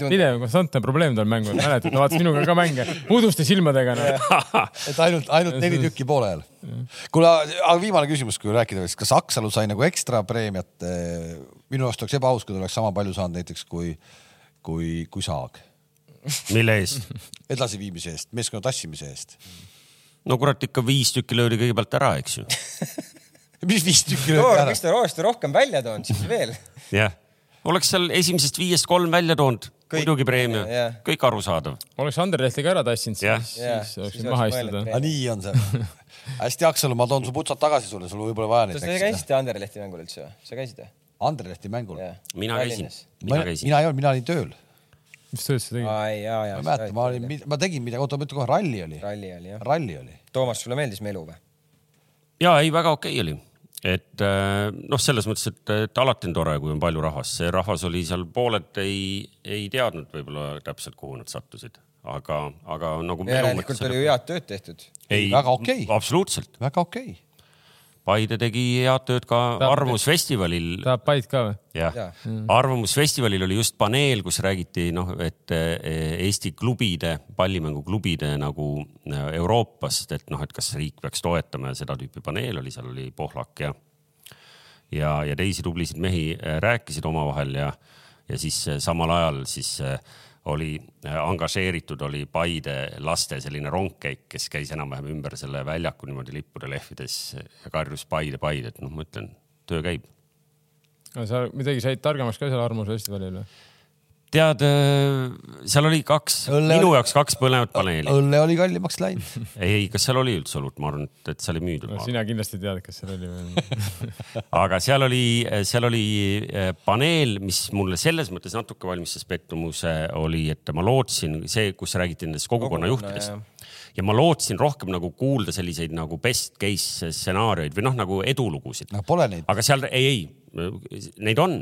tundub. pidev konstantne probleem tal mängul, mäletad, ta vaatas minuga ka mänge muduste silmadega no. et ainult, ainult neli tükki poole ajal. kuule, aga viimane küsimus, kui rääkida veel, kas Aksalu sai nagu ekstra preemiat? minu arust oleks ebaaus, kui ta oleks sama palju saanud näiteks kui, kui, kui Saag. mille eest? edasiviimise eest, meeskonna tassimise eest. No kurat, ikka viis tükki löödi kõigepealt ära, eks ju. mis viis tükki löödi ära miks? ta Roorst rohkem välja toonud siis veel? jah, oleks seal esimesest viiest kolm välja toonud, Kõik- muidugi preemia jah., kõik arusaadav. oleks Anderlehti ka ära tassinud, siis, Jah, siis oleks siis maha oleks istuda mõelnud. aga nii on see. hästi, Aksalu, ma toon su putsad tagasi sulle, sul võib-olla vaja neid te. käisite Anderlehti mängul üldse või? sa käisid või? Andrelehti mängul. mina käisin, mina mina käisin. mina ei olnud, mina olin tööl. Mis tööd sa tegid? aa, ja, ja. ma ei mäleta, ma olin, ma tegin midagi, oota, ma ütlen kohe, ralli oli. ralli oli jah. ralli oli. Toomas, sulle meeldis Melu või? ja ei, väga okei oli, et äh, noh, selles mõttes, et, et alati on tore, kui on palju rahvast, see rahvas oli seal, pooled ei, ei teadnud võib-olla täpselt, kuhu nad sattusid, aga, aga nagu. järelikult oli ju head tööd tehtud. ei, Väga okei. absoluutselt, väga okei okay.. Paide tegi head tööd ka Ta- Arvamusfestivalil tahab Pait ka või? jah Jaa. ja., Arvamusfestivalil oli just paneel, kus räägiti noh, et eh, Eesti klubide, pallimänguklubide nagu eh, Euroopast, et noh, et kas riik peaks toetama ja seda tüüpi paneel oli, seal oli Pohlak ja ja, ja teisi tublisid mehi eh, rääkisid omavahel ja, ja siis samal ajal siis eh, oli eh, angažeeritud, oli Paide laste selline rongkäik, kes käis enam-vähem ümber selle väljaku niimoodi lippude lehvides ja karjus Paide, Paide, et noh, ma ütlen, töö käib sa midagi said targemaks ka seal Arvamusfestivalil või? tead, seal oli kaks, minu oli- jaoks kaks põnevat paneeli. õlle oli kallimaks läinud. ei, kas seal oli üldse õlut, ma arvan, et, seal ei müüdud no sina kindlasti tead, kas seal oli või? aga seal oli, seal oli eh, paneel, mis mulle selles mõttes natuke valmistas pettumuse, oli, et ma lootsin see, kus räägiti nendest kogukonna Kogukonna, ja ma lootsin rohkem nagu kuulda selliseid nagu best case stsenaariumeid või noh, nagu edulugusid. no pole neid. aga seal ei, ei, neid on.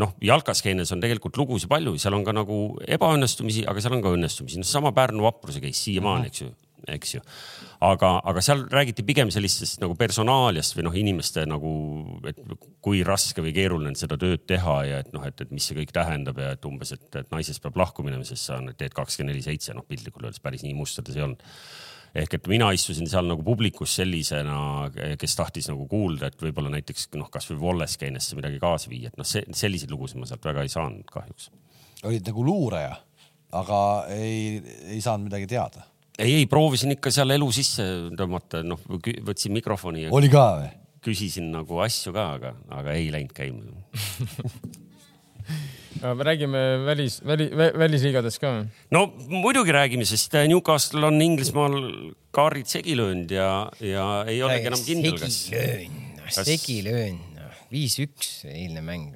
noh, jalkaskeenes on tegelikult lugusid palju, seal on ka nagu ebaõnnestumisi, aga seal on ka õnnestumisi, noh sama Pärnu vapruse case siiamaani, eks ju, eks ju. aga, aga seal räägiti pigem sellistest nagu personaaliast või noh, inimeste nagu, et kui raske või keeruline on seda tööd teha ja et noh, et, et mis see kõik tähendab ja et umbes, et, et naisest peab lahku minema, sest sa teed kakskümmend neli seitse, noh piltlikult öeldes päris nii mustades ei olnud ehk et mina istusin seal nagu publikus sellisena, kes tahtis nagu kuulda, et võib-olla näiteks noh, kasvõi Wolleskeenesse midagi kaasa viia, et noh, see selliseid lugusid ma sealt väga ei saanud kahjuks. olid nagu luuraja, aga ei, ei saanud midagi teada. ei, ei proovisin ikka seal elu sisse tõmmata, noh võtsin mikrofoni oli ka või? küsisin nagu asju ka, aga, aga ei läinud käima. räägime välis, väli, välisliigadest ka või? no muidugi räägime, sest Newcastle on Inglismaal kaarid segi löönud ja, ja ei olegi enam kindel, kas. segilöön, kas- segilöön, viis-üks eilne mäng.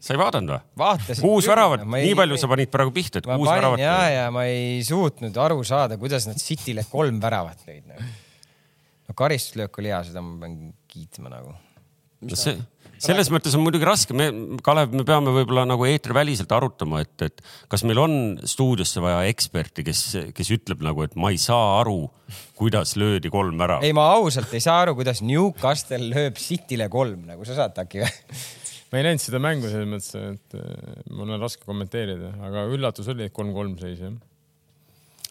sa ei vaadanud või? vaatasin. kuus väravat, nii palju sa panid praegu pihta, et kuus panin väravat. ja, ja ma ei suutnud aru saada, kuidas nad Cityle kolm väravat lõid nagu.. no karistuslöök oli hea, seda ma pean kiitma nagu. see, selles mõttes on muidugi raske, me, Kalev, me peame võib-olla nagu eetriväliselt arutama, et, et kas meil on stuudiosse vaja eksperti, kes, kes ütleb nagu, et ma ei saa aru, kuidas löödi kolm väravat. ei, ma ausalt ei saa aru, kuidas Newcastle lööb Cityle kolm nagu, sa saad äkki või? ma ei näinud seda mängu selles mõttes, et äh, mul on raske kommenteerida, aga üllatus oli, et kolm-kolm seis jah.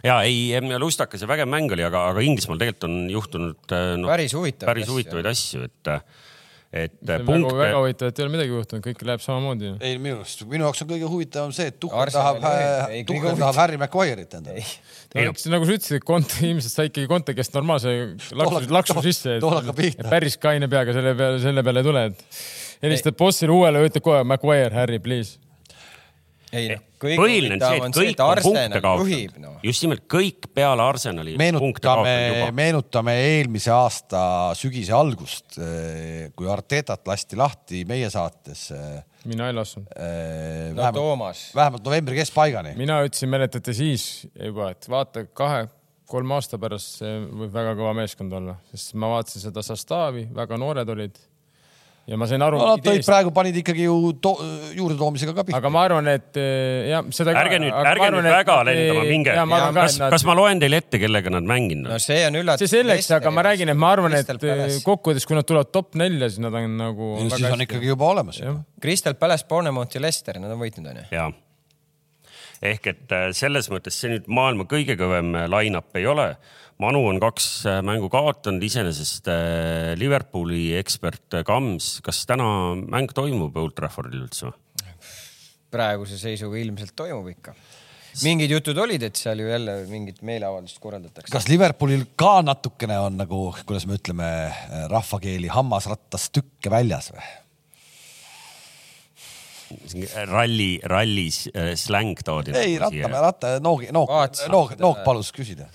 ja ei, lustakas ja vägev mäng oli, aga, aga Inglismaal tegelikult on juhtunud no, päris huvitav. päris huvitavaid asju, et, et väga, punkte väga, huvitav, et ei ole midagi juhtunud, kõik läheb samamoodi. ei, minu arust, minu jaoks on kõige huvitavam see, et Tuhkel Arsenali tahab huvitavam- tahab Harry Maguire'it endale. nagu sa ütlesid, et Conte, ilmselt sai ikkagi Conte käest normaalse laksu laksu sisse, tool hakkab pihta. et päris kaine peaga selle peale, selle peale ei tule, et helistad bossile uuele ja ütled kohe Maguire, Harry, please. Ei noh, kõige põhiline on see, huvitavam et on see, kõik et Arsenal juhib, noh. just nimelt kõik peale Arsenali meenutame meenutame eelmise aasta sügise algust, kui Artetat lasti lahti meie saates. mina ei lasknud. no vähemalt, Toomas, vähemalt novembri keskpaigani. mina ütlesin, mäletate siis juba, et vaata kahe-kolme aasta pärast see võib väga kõva meeskond olla, sest ma vaatasin seda Sastavi, väga noored olid. Ja ma sain aru no nad tõid praegu, panid ikkagi ju to, juurdetoomisega ka pihta. aga ma arvan, et eh, jah, seda. ärge nüüd, ärge nüüd väga lendama minge. kas, kas ma loen teile ette, kellega nad mänginud no on? see on üllatus. see selleks, aga ma räägin, et ma arvan, et Palace. kokkuvõttes, kui nad tulevad top nelja, siis nad on nagu. siis on ikkagi juba olemas. Crystal Palace, Bournemouth ja Leicester, nad on võitnud onju. ehk et äh, selles mõttes see nüüd maailma kõige kõvem line-up ei ole. Manu on kaks äh, mängu kaotanud, iseenesest äh, Liverpooli ekspert äh, Kams, kas täna mäng toimub Old Traffordil üldse praeguse seisuga ilmselt toimub ikka. mingid jutud olid, et seal ju jälle mingit meeleavaldust korraldatakse. kas Liverpoolil ka natukene on nagu, kuidas me ütleme rahvakeeli, hammasrattas tükke väljas või? ralli, rallis äh, släng toodi. ei, ratta, ratta, Noog, Noog, Noog, Noog palus küsida.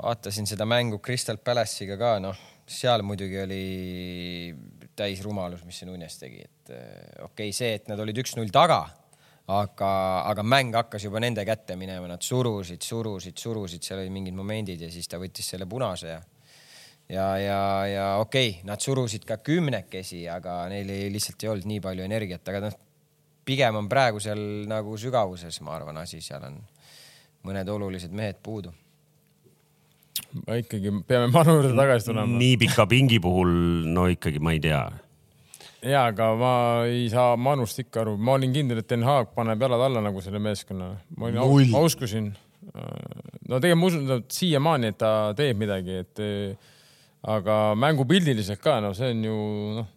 Vaatasin seda mängu Crystal Palace'iga ka, noh, seal muidugi oli täis rumalus, mis see Nunes tegi, et eh, okei okay,, see, et nad olid üks-null taga, aga, aga mäng hakkas juba nende kätte minema, nad surusid, surusid, surusid, seal olid mingid momendid ja siis ta võttis selle punase ja ja, ja, ja okei okay,, nad surusid ka kümnekesi, aga neil ei, lihtsalt ei olnud nii palju energiat, aga noh, pigem on praegu seal nagu sügavuses, ma arvan, asi, seal on mõned olulised mehed puudu ikkagi peame Manu juurde tagasi tulema. nii pika pingi puhul, no ikkagi ma ei tea. ja, aga ma ei saa Manust ikka aru, ma olin kindel, et Den Haag paneb jalad alla nagu selle meeskonna. ma olin, Null. ma uskusin. no tegelikult ma usun siiamaani, et ta teeb midagi, et aga mängupildiliselt ka, no see on ju noh,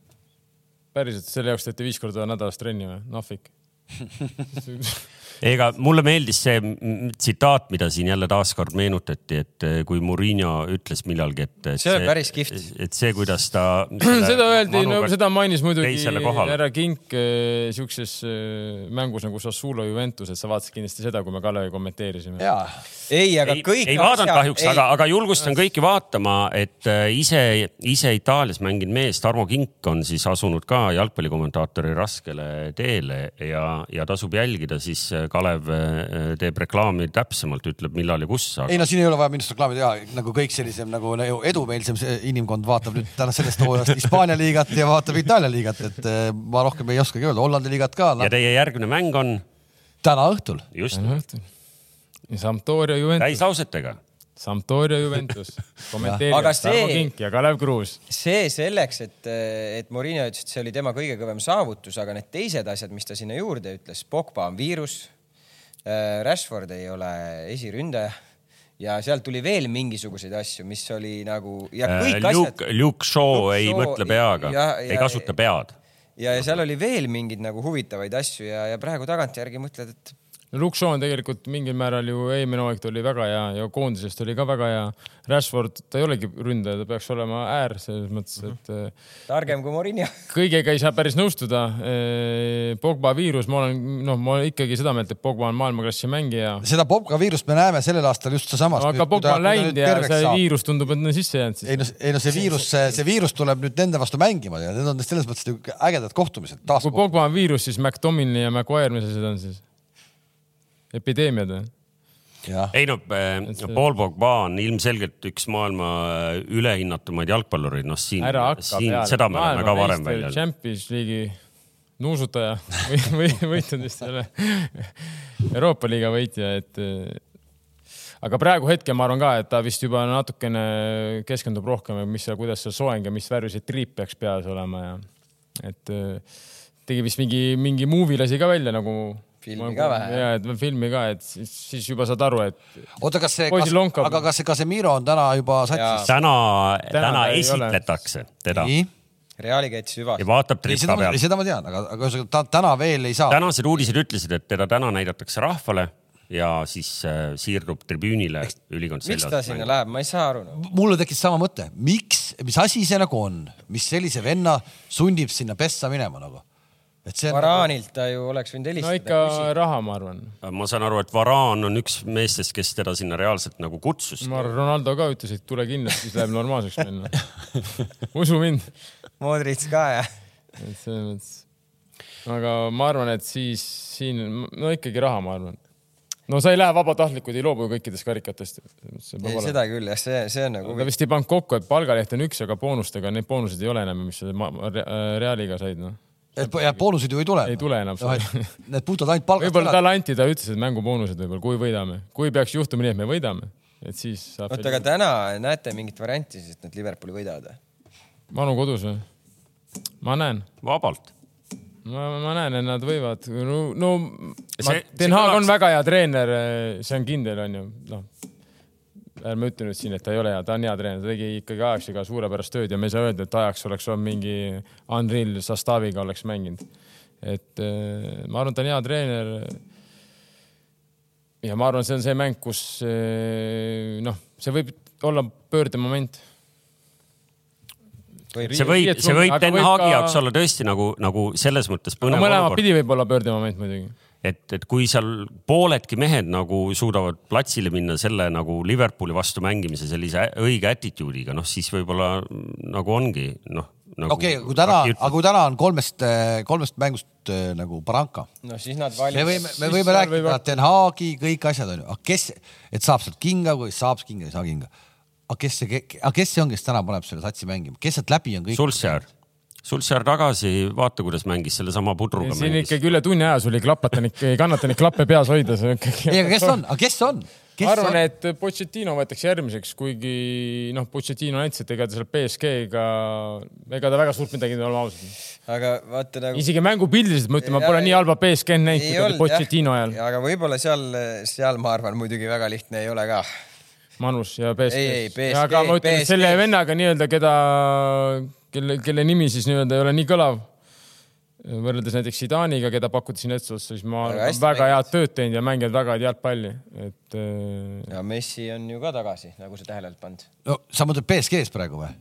päriselt selle jaoks teete viis korda nädalas trenni või? nahvik. ega mulle meeldis see tsitaat, mida siin jälle taaskord meenutati, et eh, kui Murillo ütles millalgi, et, et. See oli päris kihvt. et see, kuidas ta. seda öeldi, no seda mainis muidugi härra Kink eh, siukses eh, mängus nagu Sassuolo Juventus, et sa vaatasid kindlasti seda, kui me Kalevi kommenteerisime. ja, ei, aga ei, kõik. ei vaadanud kahjuks, aga, aga julgustan kõiki vaatama, et ise, ise Itaalias mänginud mees Tarmo Kink on siis asunud ka jalgpallikommentaatori raskele teele ja, ja tasub jälgida, siis Kalev äh, teeb reklaami täpsemalt, ütleb millal ja kus. ei no siin ei ole vaja minust reklaami teha, nagu kõik sellisem nagu edumeelsem inimkond vaatab nüüd täna sellest hooajast Hispaania liigat ja vaatab Itaalia liigat, et eh, ma rohkem ei oskagi öelda, Hollandi liigat ka no, ja teie järgmine mäng on täna õhtul. just Sampdoria Juventus, täislausetega. Sampdoria Juventus, see- Tarmo Kink ja Kalev Kruus. see selleks, et, et Morini ütles, et see oli tema kõige kõvem saavutus, aga need teised asjad, mis ta sinna juurde ütles, Pogba on viirus, Rashford ei ole esiründaja ja sealt tuli veel mingisuguseid asju, mis oli nagu ja kõik asjad Luke, Luke Shaw ei Shaw mõtle peaga ei kasuta pead. ja, ja seal oli veel mingeid nagu huvitavaid asju ja, ja praegu tagantjärgi mõtled, et Luke Shaw on tegelikult mingil määral ju eelmine hooaeg ta oli väga hea ja koondisest oli ka väga hea. Rashford, ta ei olegi ründaja, ta peaks olema äär selles mõttes, et eh, targem kui Morini. kõigega ei saa päris nõustuda. Pogba viirus, ma olen, noh, ma olen ikkagi seda meelt, et Pogba on maailmaklassi mängija. seda Popka viirust me näeme sellel aastal just seesamas. aga Pogba on läinud ja see viirus tundub, et on sisse jäänud ei siis. no, ei no see viirus, see viirus tuleb nüüd nende vastu mängima ja need on selles mõttes nagu ägedad kohtumised kui. Pogba on viirus, siis McDominay ja Maguire, mis asjad on siis? Epideemiad või? ei no, Paul Pogba on ilmselgelt üks maailma äh, ülehinnatumaid jalgpallureid, noh siin, siin peale. seda me oleme ka varem välja öelnud. Champions League'i nuusutaja või, või võitnud vist selle Euroopa liiga võitja, et eh, aga praegu hetkel ma arvan ka, et ta vist juba natukene keskendub rohkem, mis ja kuidas see soeng ja mis värvi see triip peaks peas olema ja et tegi vist mingi, mingi movie lasi ka välja nagu. Filmi ka vähe, ja, et filmi ka, et siis, siis juba saad aru, et oota, kas see, aga kas see Casemiro on täna juba satsis? täna, Täna täna esitletakse teda Reali käitis hüvasti ja. vaatab ei tripa peal. seda ma tean, aga, aga ühesõnaga ta täna veel ei saa. tänased uudised ütlesid, et teda täna näidatakse rahvale ja siis äh, siirdub tribüünile ülikond miks ta sinna läheb, ma ei saa aru no.. mulle tekkis sama mõte, miks, mis asi see nagu on, mis sellise venna sunnib sinna pessa minema nagu? Varaanilt ta ju oleks võinud no helistada ikka raha, ma arvan. ma saan aru, et Varaan on üks meestest, kes teda sinna reaalselt nagu kutsus. ma arvan, Ronaldo ka ütles, et tule kindlasti, siis läheb normaalseks minna. usu mind. Modric ka ja et selles mõttes. aga ma arvan, et siis siin, no ikkagi raha, ma arvan. no sa ei lähe vabatahtlikud, ei loobu kõikidest karikatest. ei, seda küll jah, see, see on nagu ta vist ei pannud kokku, et palgaleht on üks, aga boonustega neid boonuseid ei ole enam, mis sa Realiga said, noh. Et ja boonuseid ju ei tule. ei tule enam et need puhtalt ainult palgast võib-olla talle anti, ta ütles, et mänguboonused võib-olla, kui võidame, kui peaks juhtuma nii, et me võidame, et siis saab. oota, aga täna näete mingit varianti siis, et nad Liverpooli võidavad või? Manu kodus või? ma näen, vabalt. ma, ma näen, et nad võivad, no, no Den Haag on väga hea treener, see on kindel, onju, noh. Ärme ütle nüüd siin, et ta ei ole hea, ta on hea treener, ta tegi ikkagi Ajaxiga suurepärast tööd ja me ei saa öelda, et Ajax oleks olnud mingi Unreal Sastaviga oleks mänginud. et eh, ma arvan, et ta on hea treener. ja ma arvan, see on see mäng, kus eh, noh, see võib olla pöördemoment see võib, see võib Den Haagi jaoks olla tõesti nagu, nagu selles mõttes põnev mõlemat olukord, pidi võib olla pöördemoment muidugi. et, et kui seal pooledki mehed nagu suudavad platsile minna selle nagu Liverpooli vastu mängimise sellise õige attitude'iga, noh siis võib-olla nagu ongi noh nagu,. okei, kui täna, aga kui täna on kolmest, kolmest mängust äh, nagu Barranca, no siis nad me valivad. võime, me võime rääkida võivad- Den Haagi kõik asjad onju, aga kes, et saab sealt kinga, kui saab kinga, ei saa kinga. aga kes see, aga kes see on, kes täna paneb selle satsi mängima, kes sealt läbi on kõik? Sulsjär, Sulsjär tagasi, vaata, kuidas mängis sellesama pudruga siin mängis. ikkagi üle tunni aja sul ei klapata neid, ei kannata neid klappe peas hoida, ei, aga kes on, aga kes on? kes ma arvan, et Pochettino võetakse järgmiseks, kuigi noh, Pochettino näitas, et ega ta seal BSG-ga, ega ta väga suurt midagi ei ole, ausad. aga vaata nagu. isegi mängupildiliselt ma ütlen, ma Ja- pole nii halba BSG-d näinud, kui Pochettino ajal. aga võib-olla seal, seal ma arvan muidugi väga lihtne ei ole ka. Manus ja BSG. Aga ma ütlen, et selle vennaga nii-öelda, keda, kelle, kelle nimi siis nii-öelda ei ole nii kõlav, võrreldes näiteks Zidaniga, keda pakuti siin eesotsas, siis ma Väga väga head tööd teinud ja mänginud väga head jalgpalli, et äh, ja Messi on ju ka tagasi, nagu sa tähele oled pannud. no sa mõtled BSG-s praegu või?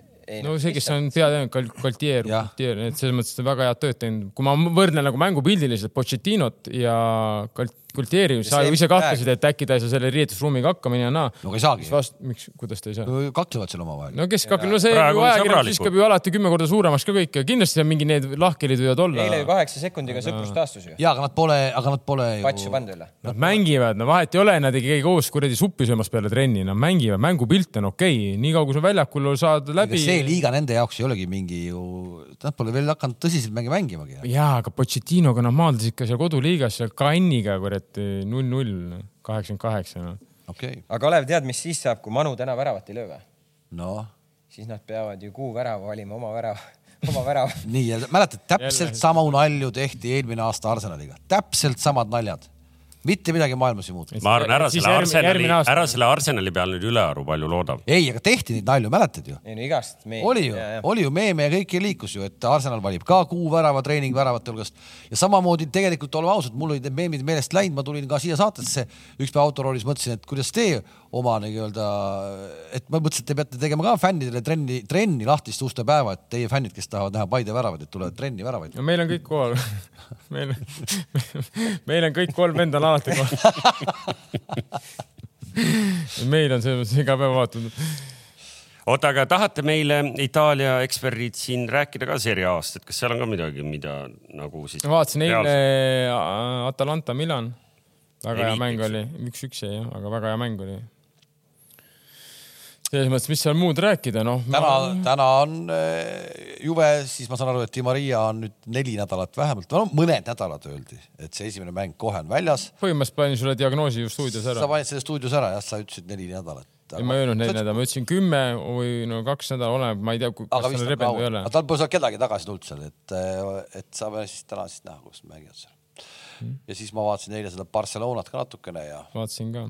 no see, kes on peatreener, Galtier. Galtier, et selles mõttes väga head tööd teinud. kui ma võrdlen nagu mängupildiliselt Pochettinot ja Gal- Galtieri, sa ju ise kahtlesid, et äkki ta ei saa selle riietusruumiga hakkama ja naa. no aga ei saagi. vast-, miks, kuidas ta ei saa? kaklevad seal omavahel. no kes kakleb, no see ju on ajakirjandus viskab ju alati kümme korda suuremaks ka kõike, kindlasti seal mingi need lahkhelid võivad olla. eile ju kaheksa sekundiga sõprus taastus ju. ja aga nad pole, aga nad pole patsu ju. pannud üle. Nad mängivad, no vahet ei ole, nad ei käi koos kuradi suppi söömas peale trenni, nad mängivad, mängupilt on okei okay., nii kaua kui sa väljakul saad läbi. see liiga nende jaoks ei olegi mingi ju, nad pole veel hakanud tõsiselt mänge mängimagi. jaa, aga Pochettinoga nad maadlesid ikka seal koduliigas seal Cannes'iga kuradi null-null, kaheksakümmend kaheksa, noh. okei, aga Kalev, tead, mis siis saab, kui Manu täna väravat ei löö või? noh siis nad peavad ju kuu värava valima oma värava, oma värava. nii ja mäletad, täpselt samu nalju tehti eelmine aasta Arsenaliga, täpselt samad naljad. Mitte midagi maailmas ei muutu. ma arvan, ära selle Arsenali ära selle Arsenali peal nüüd ülearu palju looda. ei, aga tehti neid nalju, mäletad ju? ei no igast meeldib. oli ju, oli ju meeme ja kõik liikus ju, et Arsenal valib ka kuu värava treeningväravate hulgast ja samamoodi tegelikult oleme ausad, mul olid need meemid meelest läinud, ma tulin ka siia saatesse üks päev autoroolis mõtlesin, et kuidas te oma nii-öelda, et ma mõtlesin, et te peate tegema ka fännidele trenni, trenni lahtist uste päeva, et teie fännid, kes tahavad näha Paide väravaid, et tulevad trenni väravaid. no meil on kõik kohal. meil, meil on kõik kolm venda on alati kohal. meil on selles mõttes iga päev vaatatud. oota, aga tahate meile Itaalia eksperdid siin rääkida ka Serie A-st, et kas seal on ka midagi, mida nagu siis. vaatasin eile Atalanta Milan. väga hea mäng oli, üks-üks jäi jah, aga väga hea mäng oli. Selles mõttes, mis seal muud rääkida, noh. täna, täna on äh, Juve, siis ma saan aru, et Di Maria on nüüd neli nädalat vähemalt, no mõned nädalad öeldi, et see esimene mäng kohe on väljas. põhimõtteliselt panin sulle diagnoosi ju stuudios sa ära. panid selle stuudios ära jah, sa ütlesid neli nädalat. ei, ma ei öelnud neli nädalat, ma ütlesin kümme või no kaks nädalat, oleneb, ma ei tea, kas seal rebenud või ei ole aga. tal pole seal kedagi tagasi tulnud seal, et, et saame siis täna siis näha, kuidas mängivad seal. Hmm. ja siis ma vaatasin eile seda Barcelonat ka natukene ja vaatasin ka.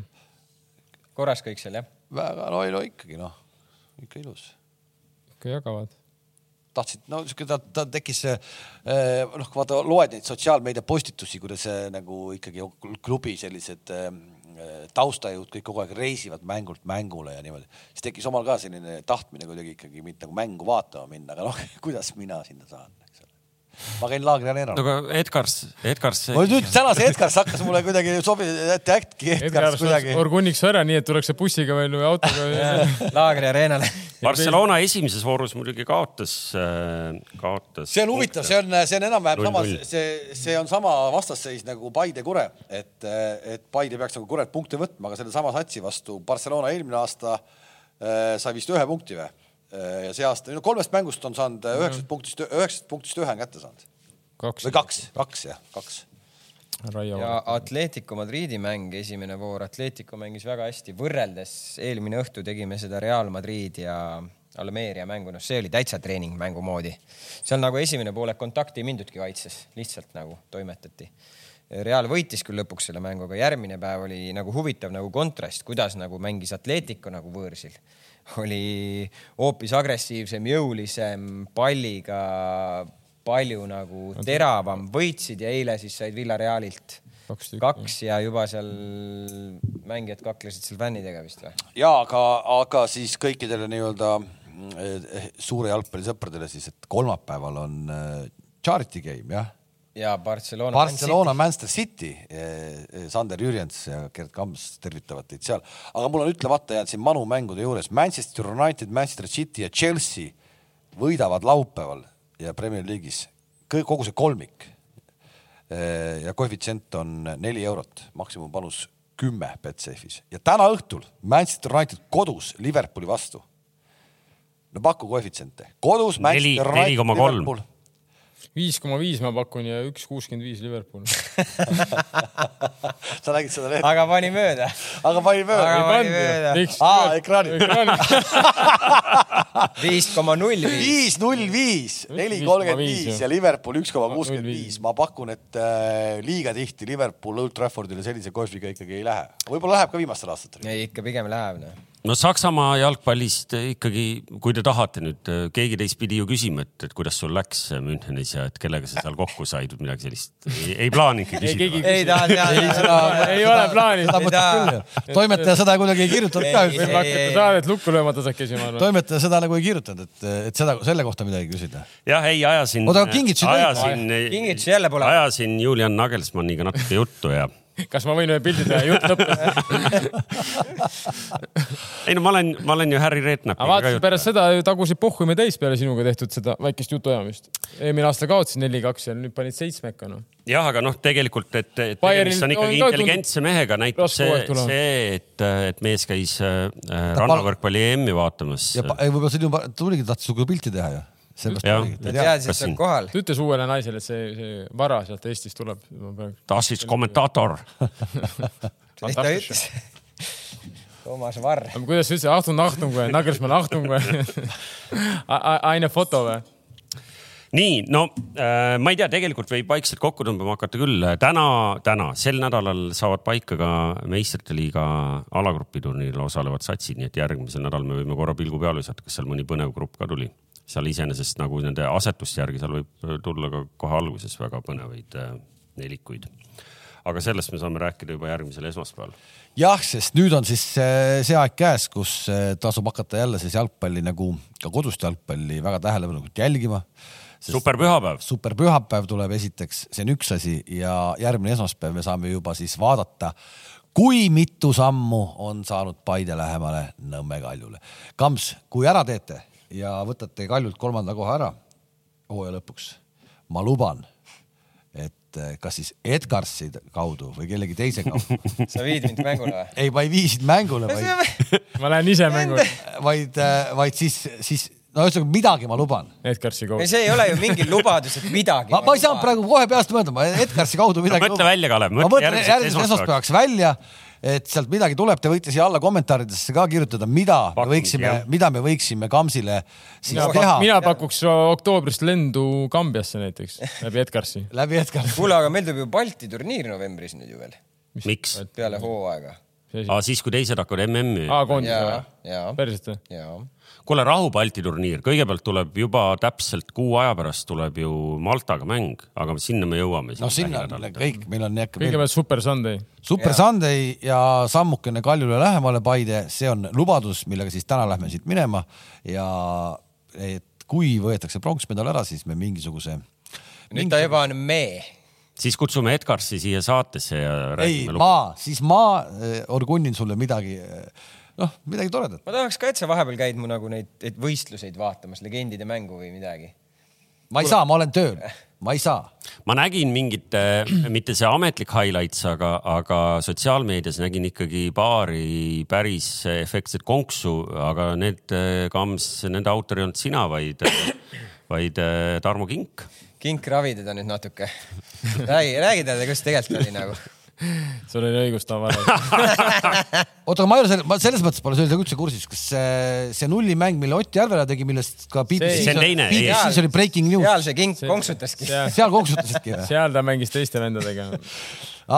korras kõik seal jah? Väga no ei no ikkagi noh, ikka ilus. ikka jagavad. tahtsid, no siuke ta, ta tekkis see eh, noh, kui vaata loed neid sotsiaalmeedia postitusi, kuidas nagu ikkagi klubi sellised eh, taustajõud kõik kogu aeg reisivad mängult mängule ja niimoodi, siis tekkis omal ka selline tahtmine kuidagi ikkagi mind nagu mängu vaatama minna, aga noh, kuidas mina sinna saan. Ma käin Laagri areenal no. aga Edgars, Edgars. nüüd tänase Edgars hakkas mulle kuidagi sobi-, äkki äkki Edgar Edgars kuidagi. Orgunniks ära, nii et tuleks see bussiga või või autoga. Laagri areenale. Barcelona esimeses voorus muidugi kaotas, kaotas. see on huvitav, see on, see on enam-vähem sama, 0-0. see, see on sama vastasseis nagu Paide Kure, et, et Paide peaks nagu Kuret punkte võtma, aga sellesama satsi vastu Barcelona eelmine aasta äh, sai vist ühe punkti või? Ja see aasta, no kolmest mängust on saanud äh, üheksast punktist, üheksast punktist ühe on kätte saanud või. kaks, kaks jah, kaks. Raio ja. Atletico Madridi mäng, esimene voor, Atletico mängis väga hästi, võrreldes eelmine õhtu tegime seda Real Madrid ja Almeria mängu, noh, see oli täitsa treeningmängu moodi. seal nagu esimene poolek kontakti ei mindudki kaitses, lihtsalt nagu toimetati. Real võitis küll lõpuks selle mängu, aga järgmine päev oli nagu huvitav nagu kontrast, kuidas nagu mängis Atletico nagu võõrsil. Oli hoopis agressiivsem, jõulisem, palliga palju nagu teravam, võitsid ja eile siis said Villarealilt Kaks kaks ja juba seal mängijad kaklesid seal fännidega vist või? ja aga, aga siis kõikidele nii-öelda eh, suure jalgpallisõpradele siis, et kolmapäeval on eh, charity game jah ja Barcelona. Barcelona, Manchester City, Sander Jürjens ja Gerd Kams tervitavad teid seal, aga mul on ütlemata jäänud siin Manu mängude juures Manchester United, Manchester City ja Chelsea võidavad laupäeval ja Premier League'is kõik, kogu see kolmik. ja koefitsient on neli eurot, maksimumpanus kümme Betsafe'is ja täna õhtul Manchester United kodus Liverpooli vastu. no paku koefitsiente, kodus Neli- Manchester United 4,3. Viis koma viis ma pakun ja üks kuuskümmend viis Liverpool. sa nägid seda lehte, aga pani mööda. aga pani mööda Aga- pani mööda. Aa, ekraanil. viis koma null viis. viis, null viis, neli Viis kolmkümmend viis, ja Liverpool üks koma kuuskümmend viis. 0,5. ma pakun, et äh, liiga tihti Liverpool Old Traffordile sellise kohviga ikkagi ei lähe. võib-olla läheb ka viimastel aastatel. ei, ikka pigem läheb noh. No Saksamaa jalgpallist ikkagi, kui te tahate nüüd, keegi teist pidi ju küsima, et, et kuidas sul läks Münchenis ja et kellega sa seal kokku said või midagi sellist. ei plaani ikka ei, küsida. ei taha teada. ei ole plaanis. seda Ei mõtleb küll ju. toimetaja seda kuidagi ei kirjutanud ka Ei,. võib hakata saadet lukku lööma tasakesi, ma arvan. toimetaja seda nagu ei kirjutanud, et, et seda, selle kohta midagi küsida. jah, ei ajasin. Oota, aga kingitusi tohib? ajasin, kingitusi jälle pole. ajasin Julian Nagelsmanniga natuke juttu ja kas ma võin ühe pildi teha, jutt lõppes. ei no ma olen, ma olen ju Harry aga Redknapiga ka vaatasin pärast seda tagusid pohhu me täis peale sinuga tehtud seda väikest jutuajamist. eelmine aasta kaotasid neli-kaks ja nüüd panid seitsmeka noh. jah, aga noh, tegelikult, et, et tegemist on ikkagi intelligentse mehega, näitab see, see, et, et mees käis äh, rannavõrkpalli EM-i vaatamas. ja võib-olla see tuligi, tahtis sinuga pilti teha ju. Ta ta teadis, et kas sa oled siin- kohal. ta ütles uuele naisele, et see, see vara sealt Eestist tuleb. Das ist kommentaator. ta ütles. Toomas Varr. kuidas sa ütlesid, Achtung, Achtung või, Nagelsmann, Achtung või? Eine foto või? nii, no äh, ma ei tea, tegelikult võib vaikselt kokku tõmbama hakata küll. täna, täna, sel nädalal saavad paika ka meistrite liiga alagrupi turniiril osalevad satsid, nii et järgmisel nädalal me võime korra pilgu peale visata, kas seal mõni põnev grupp ka tuli. Seal iseenesest nagu nende asetuste järgi seal võib tulla ka kohe alguses väga põnevaid äh, nelikuid. aga sellest me saame rääkida juba järgmisel esmaspäeval. jah, sest nüüd on siis äh, see aeg käes, kus äh, tasub hakata jälle siis jalgpalli nagu ka kodust jalgpalli väga tähelepanelikult jälgima. superpühapäev. superpühapäev tuleb esiteks, see on üks asi ja järgmine esmaspäev me saame juba siis vaadata, kui mitu sammu on saanud Paide lähemale Nõmme Kaljule. Kams, kui ära teete ja võtate Kaljult kolmanda koha ära hooaja lõpuks, ma luban, et eh, kas siis Edgarsi kaudu või kellegi teise kaudu, sa viid mind mängule või? ei, ma ei vii sind mängule, vaid, ma lähen ise mängule. Vaid, vaid siis, siis no ühesõnaga midagi ma luban. Edgarsi ei, kaudu. see ei ole ju mingi lubadus, et midagi. ma, ma ei saanud praegu kohe peast mõelda, ma Edgarsi kaudu midagi mõtle välja, Kalev, ma mõtle mõtlen järgmiseks esmaspäevaks välja, et sealt midagi tuleb, te võite siia alla kommentaaridesse ka kirjutada, mida me Pakkumisi, võiksime mida me võiksime Kamsile siis mina, teha mina pakuks oktoobrist lendu Kambiasse näiteks läbi Edgarsi. läbi Edgar. kuule, aga meil tuleb ju Balti turniir novembris nüüd ju veel, miks? peale hooaega. aa, siis kui teised hakkavad MM-i. A-koondise ja või?, päriselt või? ja. kuule, rahu Balti turniir, kõigepealt tuleb juba täpselt kuu aja pärast tuleb ju Maltaga mäng, aga sinna me jõuame. no sinna on kõik, meil on kõigepealt Super Sunday. Super Sunday ja sammukene Kaljule lähemale Paide, see on lubadus, millega siis täna lähme siit minema. Ja et kui võetakse pronksmedal ära, siis me mingisuguse nüüd ta juba on me siis kutsume Edgarsi siia saatesse ja ei räägime, ma, siis ma äh, orgunnin sulle midagi, noh, midagi toredat. ma tahaks ka, et sa vahepeal käid mu nagu neid võistluseid vaatamas, legendide mängu või midagi. ma ei saa, ma olen tööl, ma ei saa. ma nägin mingit, mitte see ametlik highlights, aga, aga sotsiaalmeedias nägin ikkagi paari päris efektset konksu, aga need eh, kams, nende autor ei olnud sina, vaid, vaid eh, Tarmo Kink. kink ravi teda nüüd natuke. räägi, räägi talle, kuidas tegelikult oli nagu. sul oli õigus, Tavar. oota, aga ma ei ole selle, ma selles mõttes pole sellega üldse kursis, kas see, see nullimäng, mille Ott Järvela tegi, millest ka BBC-s See ei. BBC-s oli breaking news, seal see kink konksutaski. seal konksutasidki või? seal ta mängis teiste vendadega.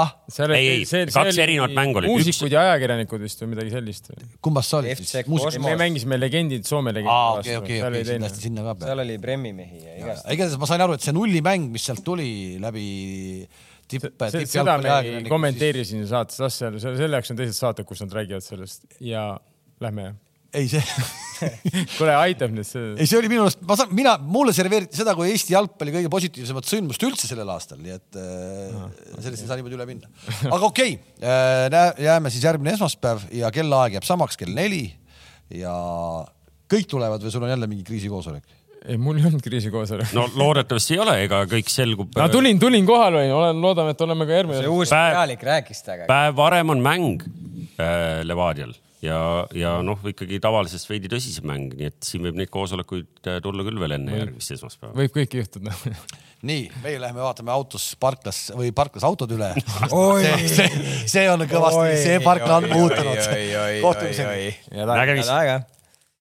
ah, Ei, ei, kaks erinevat mängu olid. muusikud Üks- ja ajakirjanikud vist või midagi sellist. kummast sa olid FC siis? me mängisime legendid, Soome legendid aa, okei, okei, okei, teine kindlasti. sinna ka peale. seal oli Premimehi ja igast. igatahes ma sain aru, et see nullimäng, mis sealt tuli läbi tipp, seda me tippjalgpalli kommenteerisin saates, ah seal, selle jaoks on teised saated, kus nad räägivad sellest ja lähme. ei, see, kuule, aitab nüüd see. ei, see oli minu arust, ma saan, mina, mulle serveeriti seda kui Eesti jalgpalli kõige positiivsemat sündmust üldse sellel aastal, nii et äh, sellest ei saa niimoodi üle minna. aga okei okay,, jääme siis järgmine esmaspäev ja kellaaeg jääb samaks, kell neli ja kõik tulevad või sul on jälle mingi kriisikoosolek? ei, mul ei olnud kriisikoosolek. no loodetavasti ei ole, ega kõik selgub. no tulin, tulin kohale, olen, loodame, et oleme ka järgmine see. uus Päev- pealik rääkis temaga. päev varem on mäng äh, Levadial ja, ja noh, ikkagi tavalisest veidi tõsisem mäng, nii et siin võib neid koosolekuid äh, tulla küll veel enne järgmist esmaspäeva. võib kõike juhtuda. nii, meie läheme vaatame autos parklas või parklas autod üle. see, see, see on kõvasti, see parkla on muutunud. kohtumiseni. nägemist.